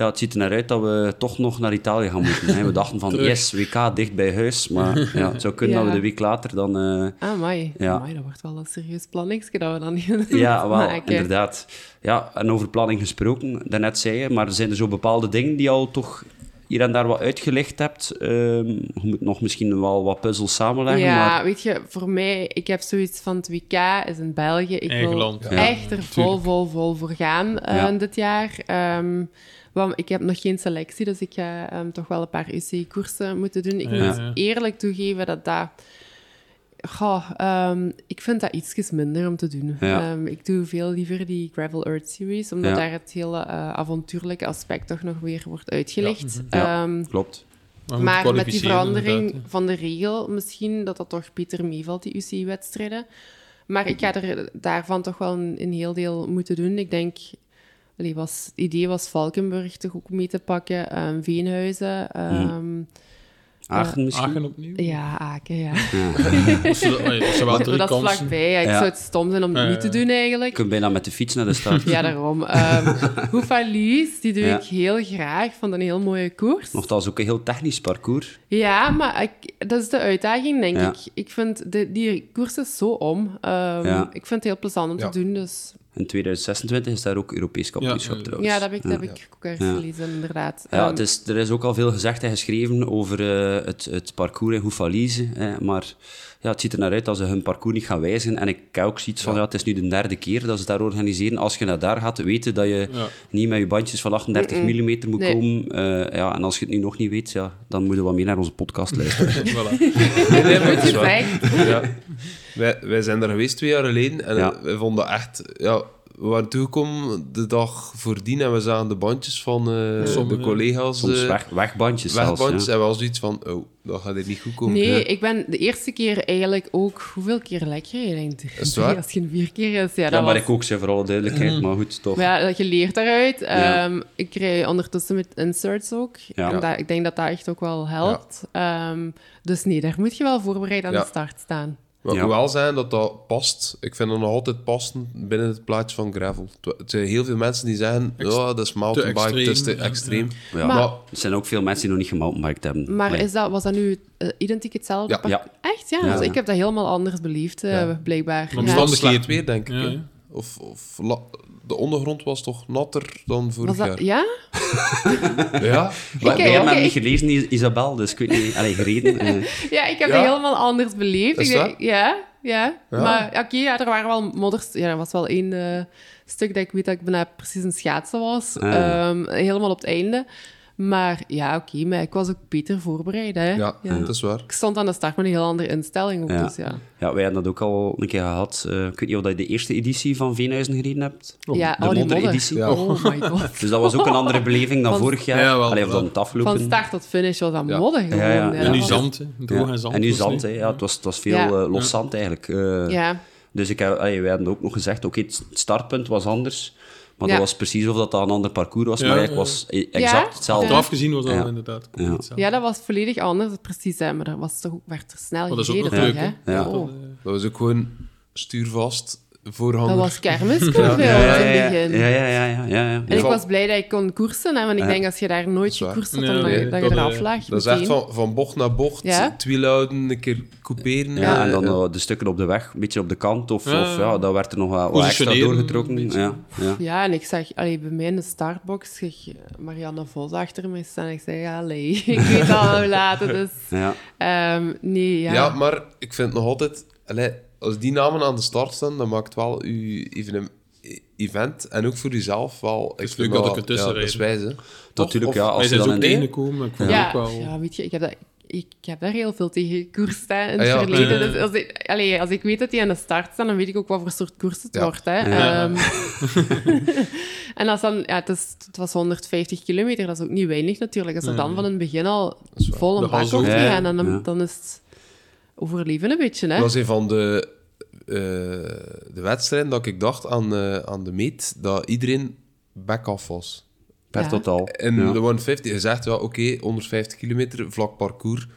Speaker 1: ja, het ziet er naar uit dat we toch nog naar Italië gaan moeten. We dachten van, [laughs] yes, WK dicht bij huis. Maar [laughs] ja, het zou kunnen dat we de week later dan... Uh,
Speaker 2: ah, mooi. Ja. dat wordt wel een serieus planningsje dat we dan niet [laughs]
Speaker 1: Ja, wel, inderdaad. Ja, en over planning gesproken, daarnet zei je, maar er zijn er zo bepaalde dingen die al toch hier en daar wat uitgelegd hebt. Um, je moet nog misschien wel wat puzzels samenleggen.
Speaker 2: Ja,
Speaker 1: maar...
Speaker 2: weet je, voor mij, ik heb zoiets van het WK is in België. Ik wil echt er vol, vol, vol voor gaan uh, dit jaar. Um, ik heb nog geen selectie, dus ik ga um, toch wel een paar UCI-koersen moeten doen. Ik moet eerlijk toegeven dat dat... Goh, um, ik vind dat ietsjes minder om te doen. Um, ik doe veel liever die Gravel Earth Series, omdat daar het hele uh, avontuurlijke aspect toch nog weer wordt uitgelegd.
Speaker 1: Ja, klopt.
Speaker 2: Maar, maar met die verandering van de regel, misschien dat dat toch beter meevalt, die UCI-wedstrijden. Maar ik ga er daarvan toch wel een, een heel deel moeten doen. Ik denk Allee, was, het idee was Valkenburg toch ook mee te pakken, um, Veenhuizen. Um,
Speaker 1: Aachen misschien?
Speaker 3: Aachen opnieuw?
Speaker 2: Ja, Aachen, ja. ja. [laughs] dat, dat, dat is vlakbij. Ja. Ik zou het stom zijn om het niet te doen, eigenlijk. Je
Speaker 1: kunt bijna met de fiets naar de stad.
Speaker 2: ja, daarom. [laughs] Um, Hoefalies, die doe ik heel graag. Vond een heel mooie koers.
Speaker 1: Nogthans ook een heel technisch parcours.
Speaker 2: Ja, maar ik, dat is de uitdaging, denk ik. Ik vind de, die koers is zo om. Ik vind het heel plezant om te doen, dus...
Speaker 1: In 2026 is daar ook Europees kampioenschap ja, trouwens.
Speaker 2: Ja, dat heb ik, dat heb ik ook ergens gelezen, inderdaad.
Speaker 1: Ja, um, het is, er is ook al veel gezegd en geschreven over uh, het, het parcours in Hoefalize. Maar ja, het ziet er naar uit dat ze hun parcours niet gaan wijzigen. En ik heb ook zoiets van, ja. het is nu de derde keer dat ze daar organiseren. Als je naar daar gaat, weten dat je niet met je bandjes van 38 mm, mm moet komen. Uh, ja, en als je het nu nog niet weet, ja, dan moeten we wat meer naar onze podcast luisteren. [laughs]
Speaker 4: voilà. [laughs] het is ja. Wij, wij zijn daar geweest twee jaar geleden en ja. we vonden echt... Ja, we waren toegekomen de dag voordien en we zagen de bandjes van uh, de collega's.
Speaker 1: Soms weg, wegbandjes
Speaker 4: Wegbandjes
Speaker 1: ja.
Speaker 4: en we hadden zoiets van, oh, dat gaat dit niet goed komen.
Speaker 2: Nee, ik ben de eerste keer eigenlijk ook... Hoeveel keer lekker? Je denkt, is het [laughs] Als je een vier keer is, ja,
Speaker 1: ja
Speaker 2: dat
Speaker 1: maar ik ook, zeg, voor alle duidelijkheid, mm. maar goed, toch.
Speaker 2: Ja, je leert daaruit. Um, ik rij ondertussen met inserts ook. Ja. ik denk dat dat echt ook wel helpt. Um, dus nee, daar moet je wel voorbereid aan de start staan.
Speaker 4: Wat ja. wel zijn dat dat past. Ik vind het nog altijd passen binnen het plaatje van gravel. Het zijn heel veel mensen die zeggen: ja, oh, dat is mountainbike, het is te extreem.
Speaker 1: Ja. Maar, er zijn ook veel mensen die nog niet gemountainbiked hebben.
Speaker 2: Maar is dat, was dat nu uh, identiek hetzelfde?
Speaker 1: Ja.
Speaker 2: Echt? Ja, dus ik heb dat helemaal anders beleefd, uh, blijkbaar.
Speaker 4: Omstandigheden weer, denk ik. Of, of de ondergrond was toch natter dan vorig jaar?
Speaker 2: Ja? [laughs]
Speaker 4: ja.
Speaker 1: Maar hebben hem niet gelezen, Isabel, dus ik weet niet... Allee, gereden.
Speaker 2: Uh. [laughs] Ja, ik heb ja. het helemaal anders beleefd.
Speaker 4: Is dat?
Speaker 2: Ja, ja. ja. Maar oké, ja, er waren wel modders... Ja, er was wel één uh, stuk dat ik weet dat ik bijna precies een schaatsen was. Ah. Um, helemaal op het einde. Maar ja, oké, maar ik was ook beter voorbereid. Hè?
Speaker 4: Ja, dat is waar.
Speaker 2: Ik stond aan de start met een heel andere instelling. Ook, ja. Dus, ja.
Speaker 1: ja, wij hebben dat ook al een keer gehad. Uh, ik weet niet of je de eerste editie van Veenhuizen gereden hebt.
Speaker 2: Oh, ja,
Speaker 1: de
Speaker 2: oh. Ja. Oh my [laughs] god.
Speaker 1: dus dat was ook een andere beleving dan van, vorig jaar. Ja, wel, Allee, of dan het aflopen.
Speaker 2: Van start tot finish was dat modder gewoon.
Speaker 3: Ja, ja. En nu zand, droog en zand.
Speaker 1: En nu zand, hè. Ja, het was, het was veel uh, los zand eigenlijk. Uh, ja. Dus ik heb, allee, wij hadden ook nog gezegd, oké, okay, het startpunt was anders. Maar dat was precies of dat, dat een ander parcours was, maar het was e- exact hetzelfde.
Speaker 3: Achteraf gezien was dat inderdaad
Speaker 2: Ja. dat was volledig anders, precies. Hè, maar dat was toch, werd er snel gereden. Dat is
Speaker 1: hè? Ja. Oh.
Speaker 4: Dat was ook gewoon stuurvast voorhand.
Speaker 2: Dat was kermis ja. ja, in het begin.
Speaker 1: Ja, ja, ja. ja, ja,
Speaker 2: En ik was blij dat ik kon koersen, hè, want ik denk als je daar nooit gekoerst had, dan nee, dat, je eraf lag.
Speaker 4: Dat is echt van, van bocht naar bocht, ja? houden, een keer couperen.
Speaker 1: Ja, en dan uh, de stukken op de weg, een beetje op de kant, of ja, of, ja dat werd er nog wat, wat extra doorgetrokken. Ja, ja.
Speaker 2: ja, en ik zag, allee, bij mij in de startbox, zag Marianne Vos achter me staan. Ik zei, ja, allee, [laughs] ik weet al hoe laat het is. Ja. Um, nee, ja.
Speaker 4: ja, maar ik vind nog altijd... Allee, als die namen aan de start staan, dan maakt wel uw event en ook voor jezelf wel.
Speaker 3: Ik vind dat ik ertussen ja,
Speaker 4: wijze.
Speaker 1: Natuurlijk, ja.
Speaker 3: Als
Speaker 1: je
Speaker 3: dan ook tegenkomen, ik vond
Speaker 2: ja.
Speaker 3: ook wel...
Speaker 2: Ja, weet je, ik heb dat ik heb daar heel veel tegen gekoerst hè, in het ah, ja, verleden. Dus als ik, allez, als ik weet dat die aan de start staan, dan weet ik ook wat voor soort koers het wordt. Hè. Ja. Um, [laughs] [laughs] en als dan, ja, het, is, het, was 150 kilometer, dat is ook niet weinig natuurlijk. Als er dan van het begin al vol een bak op gaan, dan, dan is het overleven een beetje. Hè?
Speaker 4: Dat was een van de, uh, de wedstrijden dat ik dacht aan, uh, aan de meet, dat iedereen back-off was.
Speaker 1: Per totaal.
Speaker 4: En de 150, je zegt, ja, oké, okay, 150 kilometer, vlak parcours.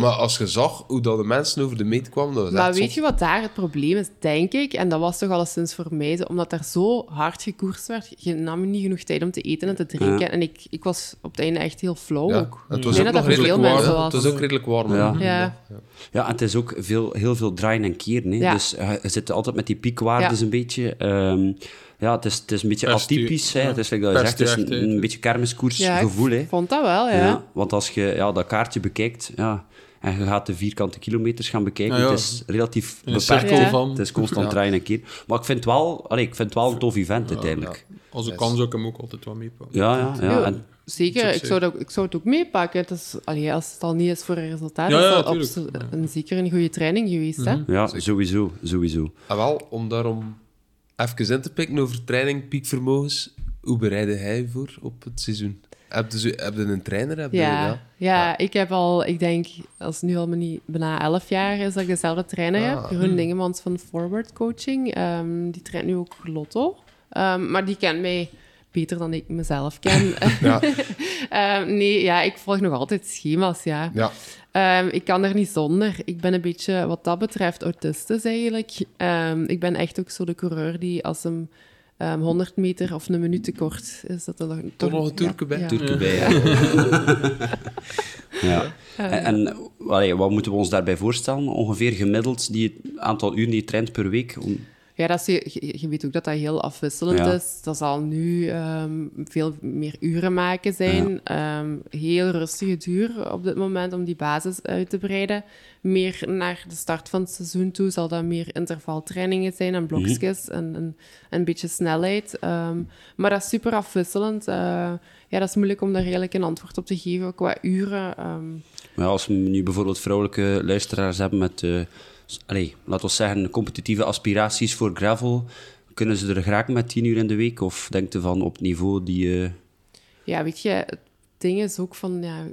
Speaker 4: Maar als je zag hoe dat de mensen over de meet kwamen... Dat was
Speaker 2: maar weet je wat daar het probleem is, denk ik? En dat was toch alleszins voor mij, omdat er zo hard gekoerst werd. Je nam niet genoeg tijd om te eten en te drinken. En ik, ik was op het einde echt heel flauw
Speaker 4: ja.
Speaker 2: ook.
Speaker 4: Het was ook nog redelijk warm. Het was ook redelijk warm.
Speaker 1: Ja.
Speaker 2: Ja.
Speaker 1: ja. en het is ook veel, heel veel draaien en keren. Hè. Dus uh, je zit altijd met die piekwaardes een beetje... Um, ja, het is, het is een beetje atypisch. Hè. Het is, like dat je zegt, het is een, een beetje kermiskoersgevoel.
Speaker 2: Ja, ik vond dat wel, ja. ja.
Speaker 1: Want als je ja, dat kaartje bekijkt... Ja, en je gaat de vierkante kilometers gaan bekijken. Het is relatief beperkt. Van. Het is constant draaien en keer. Maar ik vind het wel, allee, ik vind het wel een tof event uiteindelijk.
Speaker 3: Als ik kan, zou ik hem ook altijd wel meepakken.
Speaker 1: Ja, ja, ja. En,
Speaker 2: Zeker, ik zou, dat, ik zou het ook meepakken. Het is, allee, als het al niet is voor een resultaat,
Speaker 3: ja, ja,
Speaker 2: is een, zeker een goede training geweest. hè?
Speaker 1: Mhm. Ja, sowieso. sowieso.
Speaker 4: Ah, wel, om daarom even in te pikken over training, piekvermogens. Hoe bereidde hij voor op het seizoen? Heb je, heb je een trainer? Heb je,
Speaker 2: ja, ja, ja, ik heb al, ik denk, als het nu al niet, bijna elf jaar is dat ik dezelfde trainer ah. heb. Jeroen Dingemans van Forward Coaching. Um, die traint nu ook Lotto. Um, maar die kent mij beter dan ik mezelf ken. [laughs] ja. um, [laughs] nee, ja, ik volg nog altijd schema's, ja.
Speaker 4: ja.
Speaker 2: Um, ik kan er niet zonder. Ik ben een beetje, wat dat betreft, autistisch eigenlijk. Um, ik ben echt ook zo de coureur die als hem um, 100 meter of een minuut te kort is, dat er nog,
Speaker 4: toch nog een Turken bij.
Speaker 1: Ja. Bij, [laughs] ja. ja. En, en allee, wat moeten we ons daarbij voorstellen? Ongeveer gemiddeld die aantal uren die je traint per week? Om...
Speaker 2: Ja, dat is, je, je, weet ook dat dat heel afwisselend is. Dat zal nu um, veel meer uren maken zijn. Ja. Um, heel rustige duur op dit moment om die basis uit te breiden. Meer naar de start van het seizoen toe zal dat meer intervaltrainingen zijn en blokjes mm -hmm. en, en, een beetje snelheid. Um, maar dat is super afwisselend. Uh, ja, dat is moeilijk om daar eigenlijk een antwoord op te geven qua uren.
Speaker 1: Maar als we nu bijvoorbeeld vrouwelijke luisteraars hebben met... Uh, allez, laten we zeggen, competitieve aspiraties voor gravel, kunnen ze er graag met tien uur in de week? Of denkt u van op niveau die... Uh...
Speaker 2: Ja, weet je, het ding is ook van... Ja,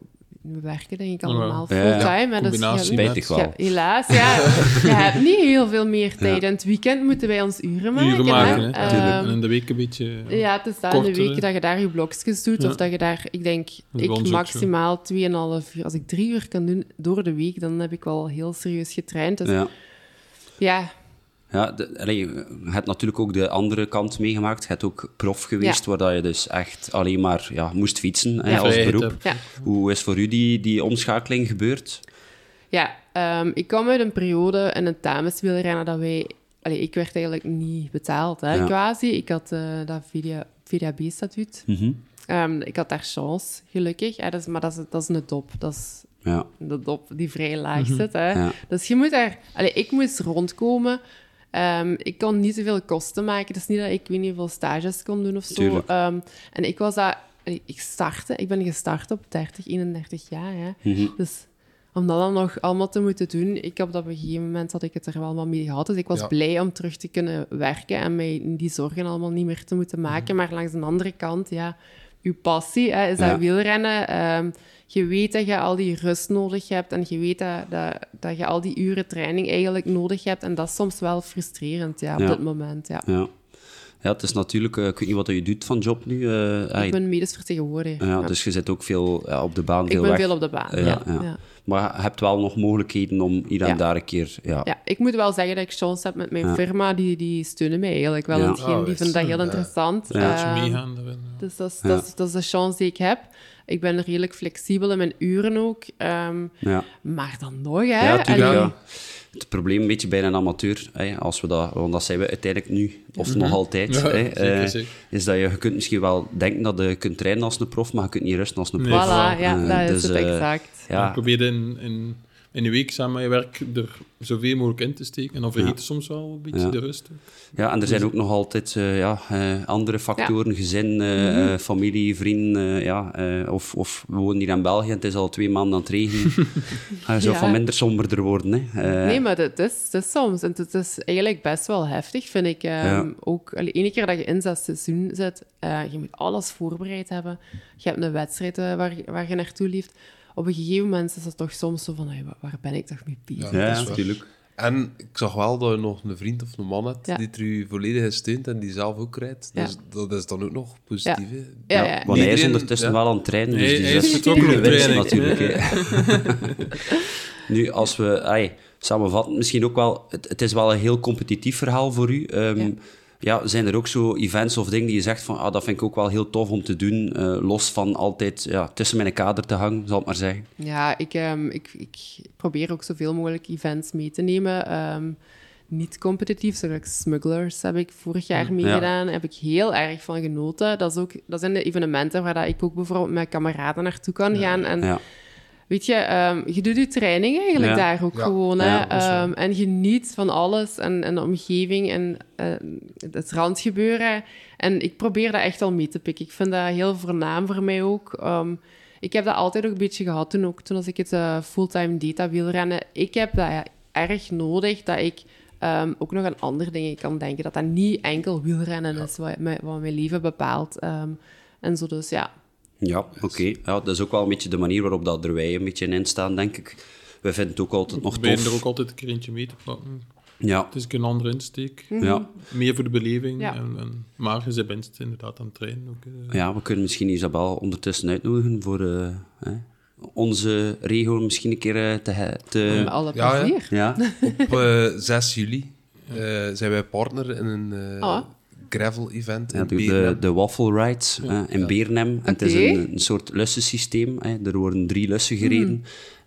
Speaker 2: we werken denk ik allemaal fulltime. Ja,
Speaker 1: dus ja, Spijtig wel. Ja,
Speaker 2: helaas, [laughs] ja. je hebt niet heel veel meer tijd. Ja. En het weekend moeten wij ons uren maken.
Speaker 3: Uren maken, hè? Um, en in de week een beetje
Speaker 2: Ja, het is dan in de week dat je daar je blokjes doet. Of dat je daar, ik denk, ik maximaal 2,5 uur. Als ik drie uur kan doen door de week, dan heb ik wel heel serieus getraind. Dus ja. Ja
Speaker 1: ja, de, allee, je hebt natuurlijk ook de andere kant meegemaakt. Je hebt ook prof geweest, ja. waar je dus echt alleen maar ja, moest fietsen hè, als beroep. Ja. Hoe is voor u die, die omschakeling gebeurd?
Speaker 2: Ja, um, ik kwam uit een periode in het dameswielrennen dat wij... Allee, ik werd eigenlijk niet betaald, hè, quasi. Ik had uh, dat VDAB-statuut. Mm -hmm. um, ik had daar chance, gelukkig. Hè, dat is, maar dat is, dat is een top. Dat is
Speaker 1: ja.
Speaker 2: de top die vrij laag mm -hmm. zit. Hè. Dus je moet daar... Allee, ik moest rondkomen Um, ik kon niet zoveel kosten maken. Het is niet dat ik weet niet hoeveel stages kon doen of zo. Um, en ik was dat... Ik startte, ik ben gestart op 30, 31 jaar. Hè. Mm -hmm. Dus om dat dan nog allemaal te moeten doen, ik heb op een gegeven moment had ik het er wel wat mee gehad. Dus ik was ja. blij om terug te kunnen werken en mij die zorgen allemaal niet meer te moeten maken. Mm -hmm. Maar langs de andere kant, ja, uw passie hè, is dat wielrennen. Um, je weet dat je al die rust nodig hebt en je weet dat, dat, dat je al die uren training eigenlijk nodig hebt. En dat is soms wel frustrerend ja, op ja. dit moment. Ja.
Speaker 1: ja. Ja, het is natuurlijk, uh, ik weet niet wat je doet van job nu.
Speaker 2: Uh, ik ben medisch vertegenwoordiger.
Speaker 1: Ja, Dus je zit ook veel ja, op de baan. Veel
Speaker 2: ik ben
Speaker 1: weg.
Speaker 2: veel op de baan, ja. ja.
Speaker 1: Maar je hebt wel nog mogelijkheden om hier en daar een keer... Ja.
Speaker 2: ja, ik moet wel zeggen dat ik chance heb met mijn firma. Die, die steunen mij eigenlijk wel. Ja. Oh, die vinden dat heel interessant.
Speaker 3: Ja. Uh, meegaan.
Speaker 2: Dus dat is, dat, is, dat is de chance die ik heb. Ik ben redelijk flexibel in mijn uren ook. Um, ja. Maar dan nog, hè.
Speaker 1: Ja, tuurlijk, ja. Het probleem een beetje bij een amateur, hè, als we dat, want dat zijn we uiteindelijk nu, of mm -hmm. nog altijd, ja, hè, zeker, uh, zeker. is dat je, je kunt misschien wel denken dat je kunt trainen als een prof, maar je kunt niet rusten als een prof.
Speaker 2: Nee, voilà, ja, uh, dat dus, is het exact.
Speaker 3: Ja. Ik probeer in, in in de week samen met je werk er zoveel mogelijk in te steken. En dan vergeet je soms wel een beetje de rust.
Speaker 1: Ja, en er zijn ook nog altijd uh, ja, uh, andere factoren, ja. gezin, uh, mm -hmm. familie, vrienden. ja, of, of we wonen hier in België en het is al twee maanden aan het regenen. Ga [laughs] je zo van minder somberder worden. Hè.
Speaker 2: nee, maar het is, het is soms. En het is eigenlijk best wel heftig, vind ik. Um, ook de ene keer dat je in dat seizoen zit, je moet alles voorbereid hebben. Je hebt een wedstrijd waar, waar je naartoe liefst op een gegeven moment is het toch soms zo van, hey, waar ben ik toch mee bezig?
Speaker 1: Ja, natuurlijk.
Speaker 4: En ik zag wel dat je nog een vriend of een man hebt die er u volledig steunt en die zelf ook rijdt. Dus dat is dan ook nog positief.
Speaker 2: Ja. Ja,
Speaker 1: Want hij is ondertussen wel aan het trainen, dus die is pure winst natuurlijk. [laughs] nu, als we ay, samenvatten, misschien ook wel... Het, het, is wel een heel competitief verhaal voor u. Um, ja, zijn er ook zo events of dingen die je zegt van ah, dat vind ik ook wel heel tof om te doen, uh, los van altijd ja, tussen mijn kader te hangen, zal ik maar zeggen?
Speaker 2: Ja, ik, um, ik, ik probeer ook zoveel mogelijk events mee te nemen. Um, niet competitief, zoals Smugglers heb ik vorig jaar mm, meegedaan. Daar heb ik heel erg van genoten. Dat, is ook, dat zijn de evenementen waar dat ik ook bijvoorbeeld met kameraden naartoe kan gaan. En Weet je, um, je doet je training eigenlijk daar ook gewoon. Hè? Um, en geniet van alles en, en de omgeving en uh, het randgebeuren. En ik probeer dat echt al mee te pikken. Ik vind dat heel voornaam voor mij ook. Um, ik heb dat altijd ook een beetje gehad toen, ook, toen als ik het uh, fulltime data wielrennen. Ik heb dat ja, erg nodig dat ik ook nog aan andere dingen kan denken. Dat dat niet enkel wielrennen is wat, wat mijn leven bepaalt. en zo dus, ja
Speaker 1: ja, oké. Ja, dat is ook wel een beetje de manier waarop dat er wij een beetje in staan, denk ik. We vinden het ook altijd nog tof.
Speaker 3: We er ook altijd een keer mee te pakken. Ja. Het is een andere insteek. Mhm. Ja. Meer voor de beleving. Ja. En, en, maar je bent inderdaad aan het trainen. Ook,
Speaker 1: uh. Ja, we kunnen misschien Isabel ondertussen uitnodigen voor uh, onze regio misschien een keer uh, te... te...
Speaker 2: alle plezier.
Speaker 4: Ja, Op 6 juli zijn wij partner in een... Oh gravel-event in
Speaker 1: de, de, Waffle Rides in ja. Beernem. En het is een, een soort lussensysteem. Er worden drie lussen gereden. Hmm.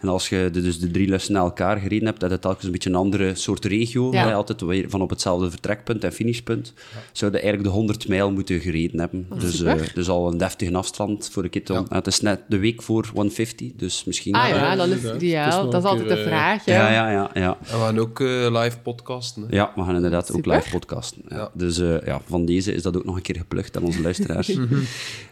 Speaker 1: En als je de, dus de drie lussen naar elkaar gereden hebt, dat het telkens een beetje een andere soort regio. Ja. altijd weer van op hetzelfde vertrekpunt en finishpunt. Ja. Zouden eigenlijk de 100 mijl moeten gereden hebben. Oh, dus, uh, dus al een deftige afstand voor de kit. Ja. het is net de week voor 150, dus misschien...
Speaker 2: Ah ja, dan is het ideaal. Dat is altijd de vraag.
Speaker 1: Ja, ja, ja. ja,
Speaker 4: En we gaan ook uh, live podcasten. Hè?
Speaker 1: Ja, we gaan inderdaad ook live podcasten. Ja. Dus uh, ja, van deze is dat ook nog een keer geplukt aan onze luisteraars.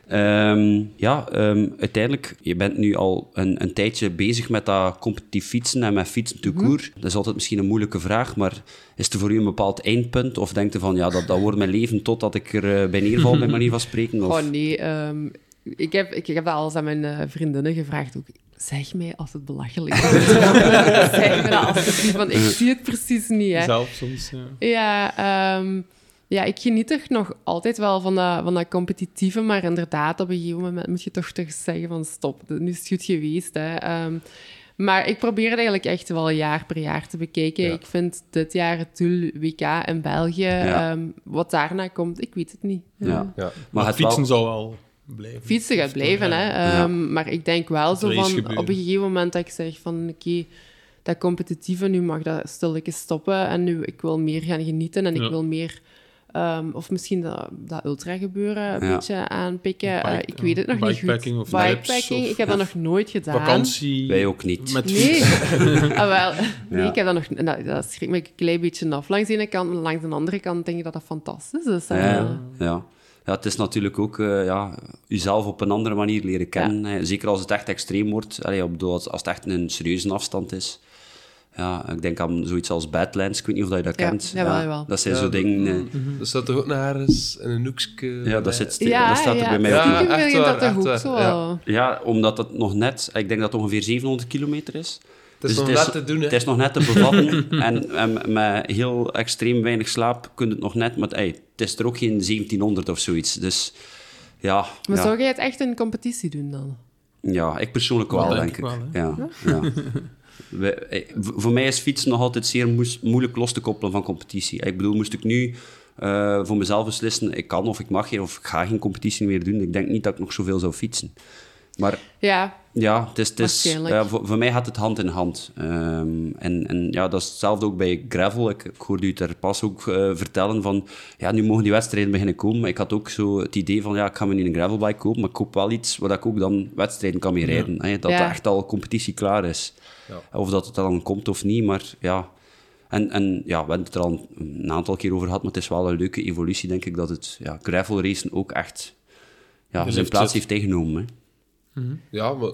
Speaker 1: um, [laughs] ja, um, uiteindelijk, je bent nu al een, een tijdje bezig met dat competitief fietsen en met fietsen te koer? Mhm. Dat is altijd misschien een moeilijke vraag, maar is er voor u een bepaald eindpunt? Of denkt u van, ja, dat, dat wordt mijn leven totdat ik er uh, bij neerval, bij [laughs] manier van spreken?
Speaker 2: Of? Oh nee, um, ik, heb, ik, ik heb dat alles aan mijn uh, vriendinnen gevraagd ook. Zeg mij als het belachelijk is. [laughs] zeg me dat alsjeblieft, want ik zie het precies niet. Hè.
Speaker 3: Zelf soms, ja.
Speaker 2: Ja, um, ja, ik geniet er nog altijd wel van dat, van dat competitieve, maar inderdaad, op een gegeven moment moet je toch toch zeggen van stop, nu is het goed geweest. Hè. Um, maar ik probeer het eigenlijk echt wel jaar per jaar te bekijken. Ik vind dit jaar het doel WK in België, ehm, wat daarna komt, ik weet het niet.
Speaker 3: Ja. ja. Maar, het fietsen zal wel blijven.
Speaker 2: Fietsen gaat blijven, hè. Um, maar ik denk wel zo van, op een gegeven moment dat ik zeg van, oké, dat competitieve, nu mag dat stilletjes stoppen en nu, ik wil meer gaan genieten en ik wil meer Um, of misschien dat, dat ultra-gebeuren een beetje aanpikken. Uh, ik weet het nog niet goed.
Speaker 3: Bikepacking of Bikepacking,
Speaker 2: ik heb dat nog nooit gedaan.
Speaker 3: Vakantie.
Speaker 1: Wij ook niet.
Speaker 3: Met
Speaker 2: nee. [laughs] ah, wel. nee, ik heb dat nog... Dat schrikt me een klein beetje af. Langs de ene kant, langs de andere kant denk ik dat dat fantastisch is.
Speaker 1: Ja, ja. ja. het is natuurlijk ook uh, ja, jezelf op een andere manier leren kennen. Zeker als het echt extreem wordt. Allee, als het echt een serieuze afstand is. Ja, ik denk aan zoiets als Badlands. Ik weet niet of je dat kent.
Speaker 2: Ja, ja, wel.
Speaker 1: Dat zijn zo dingen...
Speaker 4: Mm -hmm. Dat staat er ook naar ergens in een hoekje...
Speaker 1: Ja, dat, zit, dat staat er bij mij
Speaker 2: ook. Ja, echt waar, dat echt
Speaker 1: Ja. ja, omdat het nog net... Ik denk dat het ongeveer 700 kilometer is.
Speaker 4: Het is dus nog net te doen, hè?
Speaker 1: Het is nog net te bevatten. [laughs] en, en, met heel extreem weinig slaap kun je het nog net... Maar ey, het is er ook geen 1700 of zoiets. Dus ja...
Speaker 2: Maar zou jij het echt in competitie doen dan?
Speaker 1: Ja, ik persoonlijk wel, denk, denk ik. Wel, ja. ja. [laughs] Eh, voor mij is fietsen nog altijd zeer moeilijk los te koppelen van competitie. Ik bedoel, moest ik nu uh, voor mezelf beslissen, ik kan of ik mag geen of ik ga geen competitie meer doen. Ik denk niet dat ik nog zoveel zou fietsen. Maar
Speaker 2: ja,
Speaker 1: ja het is, het is, voor, voor, mij gaat het hand in hand. Um, en, en ja, dat is hetzelfde ook bij gravel. Ik, ik hoorde u ter pas ook uh, vertellen van, ja, nu mogen die wedstrijden beginnen komen. Maar ik had ook zo het idee van, ja, ik ga me niet een gravelbike kopen, maar ik koop wel iets waar ik ook dan wedstrijden kan mee rijden. Ja. Hè, dat ja. echt al competitie klaar is. Ja. Of dat het dan komt of niet, maar ja... En, en ja, we hebben het er al een aantal keer over gehad, maar het is wel een leuke evolutie, denk ik, dat het ja, gravel racen ook echt ja, zijn plaats heeft ingenomen.
Speaker 4: Mhm. Ja, maar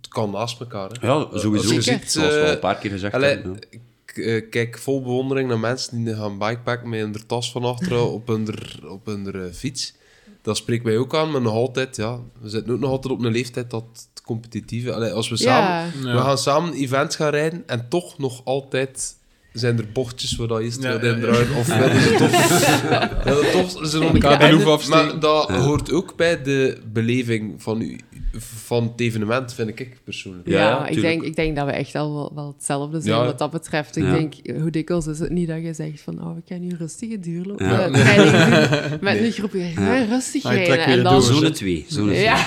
Speaker 4: het kan naast elkaar. Hè.
Speaker 1: Ja, sowieso. Je ziet, Zoals we al een paar keer gezegd hebben.
Speaker 4: Ik uh, kijk vol bewondering naar mensen die gaan bikepacken met een tas van achteren [laughs] op hun, op hun uh, fiets. Dat spreekt mij ook aan, maar nog altijd, ja, we zitten ook nog altijd op een leeftijd dat het competitieve... Allee, als we samen... We gaan samen events gaan rijden en toch nog altijd zijn er bochtjes waar dat is ja, in draait? Of ze [laughs] toch, willen toch ze nog een Maar dat hoort ook bij de beleving van, u, van het evenement, vind ik persoonlijk.
Speaker 2: Ja, ik, denk, ik denk dat we echt al wel, wel hetzelfde zijn wat dat betreft. Ik denk, hoe dikwijls is het niet dat je zegt van, oh, we kunnen nu rustige duurlopen. Ja. Doen, [laughs] met een groep, ja. rustig rijden.
Speaker 1: En dan... Zone 2. Zone 2. Ja.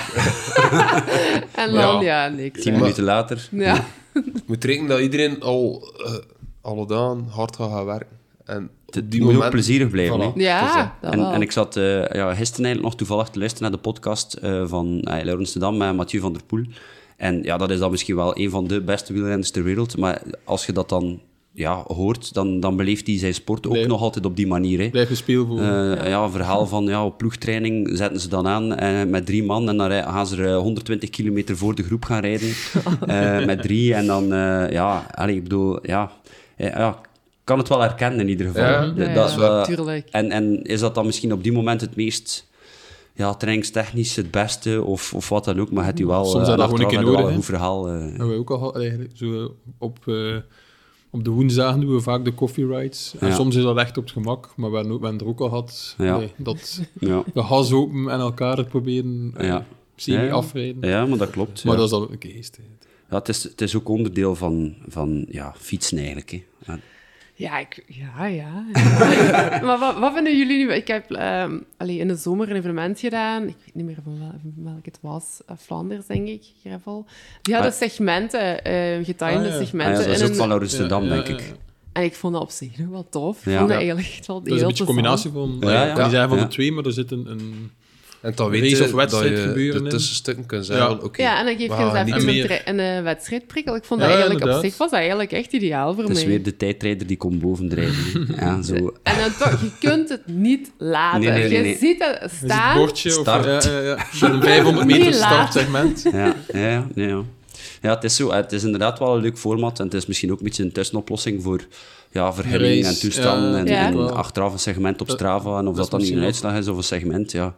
Speaker 1: [laughs]
Speaker 2: en dan, ja, niks.
Speaker 1: Tien minuten later.
Speaker 2: Ja.
Speaker 4: moet rekenen dat iedereen al... Uh, alle dagen hard gaat gaan werken. En
Speaker 1: het die moet moment, ook plezierig blijven.
Speaker 2: Ja,
Speaker 1: en, en, ik zat uh, ja, gisteren eigenlijk nog toevallig te luisteren naar de podcast uh, van uh, Laurens Dam met Mathieu van der Poel. En ja, dat is dan misschien wel een van de beste wielrenners ter wereld. Maar als je dat dan ja, hoort, dan, dan beleeft hij zijn sport ook nog altijd op die manier. Hè.
Speaker 3: Blijf speelvoer.
Speaker 1: Uh, ja. een verhaal van ja, op ploegtraining zetten ze dan aan uh, met drie man en dan gaan ze er 120 kilometer voor de groep gaan rijden uh, [laughs] met drie. En dan, ja, allez, ik bedoel, ja, ja, kan het wel herkennen in ieder geval.
Speaker 2: Ja, dat, ja,
Speaker 1: en, en is dat dan misschien op die moment het meest ja, trainingstechnisch het beste of, of wat dan ook, maar het u wel
Speaker 3: Soms uh, dat gewoon een keer nodig,
Speaker 1: een goed verhaal. Uh.
Speaker 3: we ook al eigenlijk zo op, uh, op de woensdagen doen we vaak de coffee rides. En soms is dat echt op het gemak, maar we hebben er ook al gehad ja. nee, dat ja. de has open en elkaar het proberen ja. semi afrijden.
Speaker 1: Ja, maar dat klopt.
Speaker 3: Maar dat is al een geest.
Speaker 1: Ja, het, is, het is ook onderdeel van, van ja, fietsen eigenlijk. Hè.
Speaker 2: Ja, ik, ja, ja. [laughs] maar wat, wat, vinden jullie nu? Ik heb um, in de zomer een evenement gedaan. Ik weet niet meer van, wel, van welk het was. Uh, Flanders, denk ik, Gravel. Die hadden ah. segmenten, uh, getimede ah, segmenten.
Speaker 1: Ah, ja, dat is ook van Amsterdam, denk ik.
Speaker 2: En ik vond dat op zich nog wel tof. Ik vond dat eigenlijk wel
Speaker 3: Dat is een beetje een combinatie van... Ja, Die zijn van de twee, maar er zit een... een
Speaker 4: en dan weet je of wedstrijd dat je gebeuren de tussenstukken kunt zeggen. Ja. Okay,
Speaker 2: ja, en dan geef je zelf een, een, een wedstrijdprikkel. Ik vond dat eigenlijk op zich was dat eigenlijk echt ideaal voor mij.
Speaker 1: Het is weer de tijdrijder die komt bovendrijven. [laughs] ja, zo.
Speaker 2: En dan toch, je kunt het niet laten. Nee, nee, nee, je ziet het staan.
Speaker 3: Het bordje start. Of, ja, ja, ja. Een 500 meter startsegment.
Speaker 1: Ja, ja, ja. Ja, het is zo. Het is inderdaad wel een leuk format. En het is misschien ook een beetje een tussenoplossing voor ja, vergunning en toestand. en, en, achteraf een segment op Strava. En of dat, dat dan niet een uitslag is of een segment, ja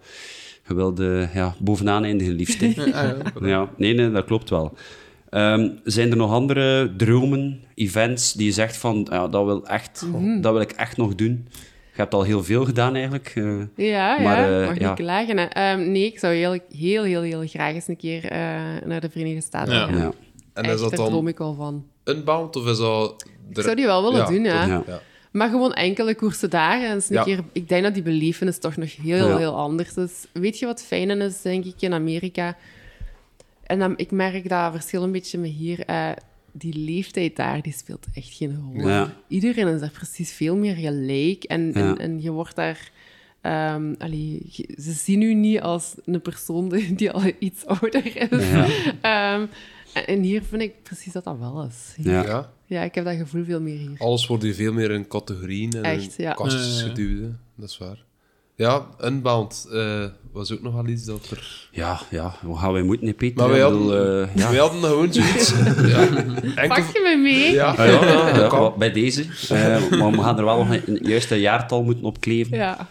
Speaker 1: je wilde ja, bovenaan eindigen liefst. [laughs] ja, nee, nee, dat klopt wel. Um, zijn er nog andere dromen, events, die je zegt van, ja, dat, wil echt, mhm. dat wil ik echt nog doen? Je hebt al heel veel gedaan eigenlijk. Uh,
Speaker 2: ja, maar, ja, uh, mag ja. niet klagen. Um, nee, ik zou heel, heel, heel, heel graag eens een keer uh, naar de Verenigde Staten ja. gaan. Ja. En echt, is dat dan... droom ik al van.
Speaker 4: Unbound of is dat...
Speaker 2: Ik zou die wel willen doen, ja. Maar gewoon enkele koersen dagen. En een keer, ik denk dat die belevenis toch nog heel, heel anders is. Weet je wat fijn is, denk ik, in Amerika? En dan, ik merk dat verschil een beetje met hier. Uh, die leeftijd daar, die speelt echt geen rol. Iedereen is daar precies veel meer gelijk. En, en, en, je wordt daar... Um, allee, ze zien u niet als een persoon [laughs] die al iets ouder is. Um, en hier vind ik precies dat dat wel is.
Speaker 4: Ja.
Speaker 2: Ja, ik heb dat gevoel veel meer hier.
Speaker 4: Alles wordt hier veel meer in categorieën en Echt, ja. kastjes geduwd. Dat is waar. Ja, Unbound uh, was ook nogal iets dat er...
Speaker 1: Ja, ja, hoe gaan wij moeten, Peter?
Speaker 4: Maar wij hadden, uh, ja. wij hadden gewoon zoiets... [laughs] ja.
Speaker 2: Enkel... Pak je me mee?
Speaker 1: Ja, ah, ja, ja, bij deze. Uh, maar we gaan er wel nog een, juiste jaartal moeten opkleven.
Speaker 2: Ja.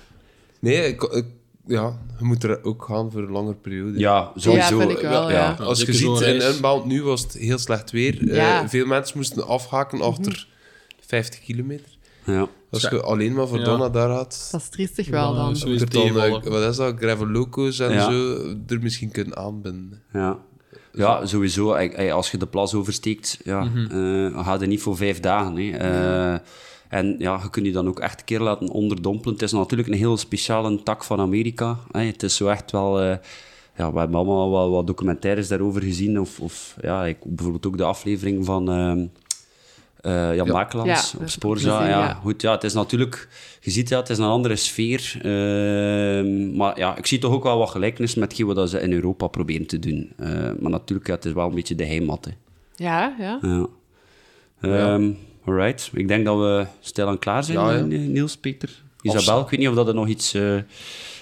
Speaker 4: Nee, ik, ik ja, je moet er ook gaan voor een langere periode.
Speaker 1: Ja, sowieso.
Speaker 2: Ja, wel, ja.
Speaker 4: Als je ziet, in Unbound nu was het heel slecht weer. Uh, veel mensen moesten afhaken achter 50 kilometer.
Speaker 1: Ja.
Speaker 4: Als je alleen maar voor Donna daar had...
Speaker 2: Dat is triestig wel dan.
Speaker 4: Zo is dan uh, wat is dat, gravel loco's en zo, er misschien kunnen aanbinden.
Speaker 1: Ja. Ja, sowieso. Als je de plas oversteekt, ja, mm -hmm. uh, ga je niet voor vijf dagen. Hè. En ja, je kunt je dan ook echt een keer laten onderdompelen. Het is natuurlijk een heel speciale tak van Amerika. Hè. Het is zo echt wel... Uh, ja, we hebben allemaal wel wat documentaires daarover gezien. Of, of ja, ik, bijvoorbeeld ook de aflevering van... Uh, uh, Jan Makelans op Sporza. Ja, Goed, ja, het is natuurlijk... Je ziet, ja, het is een andere sfeer. Uh, maar ja, ik zie toch ook wel wat gelijkenis met wat ze in Europa proberen te doen. Uh, maar natuurlijk, ja, het is wel een beetje de heimat. Hè.
Speaker 2: Ja, ja.
Speaker 1: ja. Um, Alright. Ik denk dat we stilaan klaar zijn, ja, ja. Eh, Niels, Peter. Isabel, ik weet niet of dat er nog iets, uh,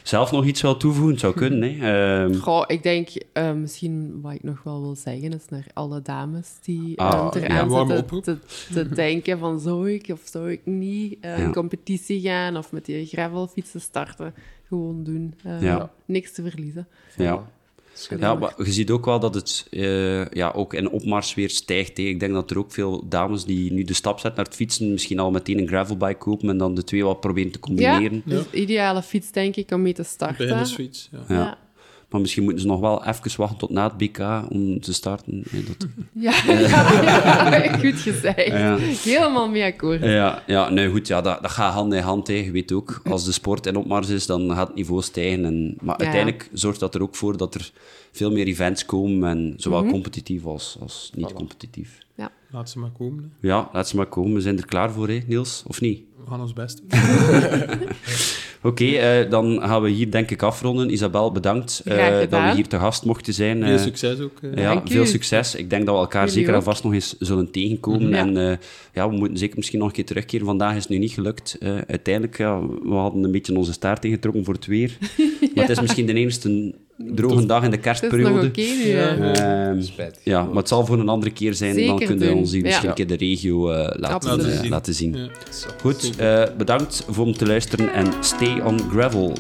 Speaker 1: zelf nog iets wil toevoegen zou [laughs] kunnen. Hè.
Speaker 2: Um... Goh, ik denk uh, misschien wat ik nog wel wil zeggen is naar alle dames die ah, eraan ja, zitten te, te, [laughs] denken van zou ik of zou ik niet uh, in competitie gaan of met die gravelfietsen starten. Gewoon doen. Niks te verliezen.
Speaker 1: Ja. Ja, maar je ziet ook wel dat het uh, ja, ook in opmars weer stijgt. Hè. Ik denk dat er ook veel dames die nu de stap zetten naar het fietsen, misschien al meteen een gravelbike kopen en dan de twee wat proberen te combineren.
Speaker 2: Ja, dus ideale fiets, denk ik, om mee te starten.
Speaker 3: Beginnersfiets, ja. ja.
Speaker 1: Maar misschien moeten ze nog wel even wachten tot na het BK om te starten. dat... [laughs]
Speaker 2: ja, [laughs] ja, goed gezegd. Helemaal mee akkoord.
Speaker 1: Ja, ja nee, goed, ja, dat, dat gaat hand in hand. Hè. Je weet ook, als de sport in opmars is, dan gaat het niveau stijgen. En, maar uiteindelijk zorgt dat er ook voor dat er veel meer events komen, en zowel mhm. competitief als, als niet competitief.
Speaker 2: Ja.
Speaker 3: Laat ze maar komen.
Speaker 1: Ja, laat ze maar komen. We zijn er klaar voor, hè, Niels, of niet?
Speaker 3: We gaan ons best [laughs]
Speaker 1: Oké, uh, dan gaan we hier denk ik afronden. Isabel, bedankt uh, dat we hier te gast mochten zijn.
Speaker 3: Veel eh, succes ook.
Speaker 1: ja, veel succes. Ik denk dat we elkaar zeker en vast nog eens zullen tegenkomen. Ja. En ja, we moeten zeker misschien nog een keer terugkeren. Vandaag is het nu niet gelukt. uiteindelijk, ja, we hadden een beetje onze staart ingetrokken voor het weer. [laughs] Maar het is misschien de enige droge dag in de kerstperiode.
Speaker 2: Dat is nog
Speaker 1: oké ehm, ja. maar het zal voor een andere keer zijn. dan kunnen we ons hier misschien een keer de regio laten, laten zien. Laten zien. Goed, bedankt voor om te luisteren en stay on gravel.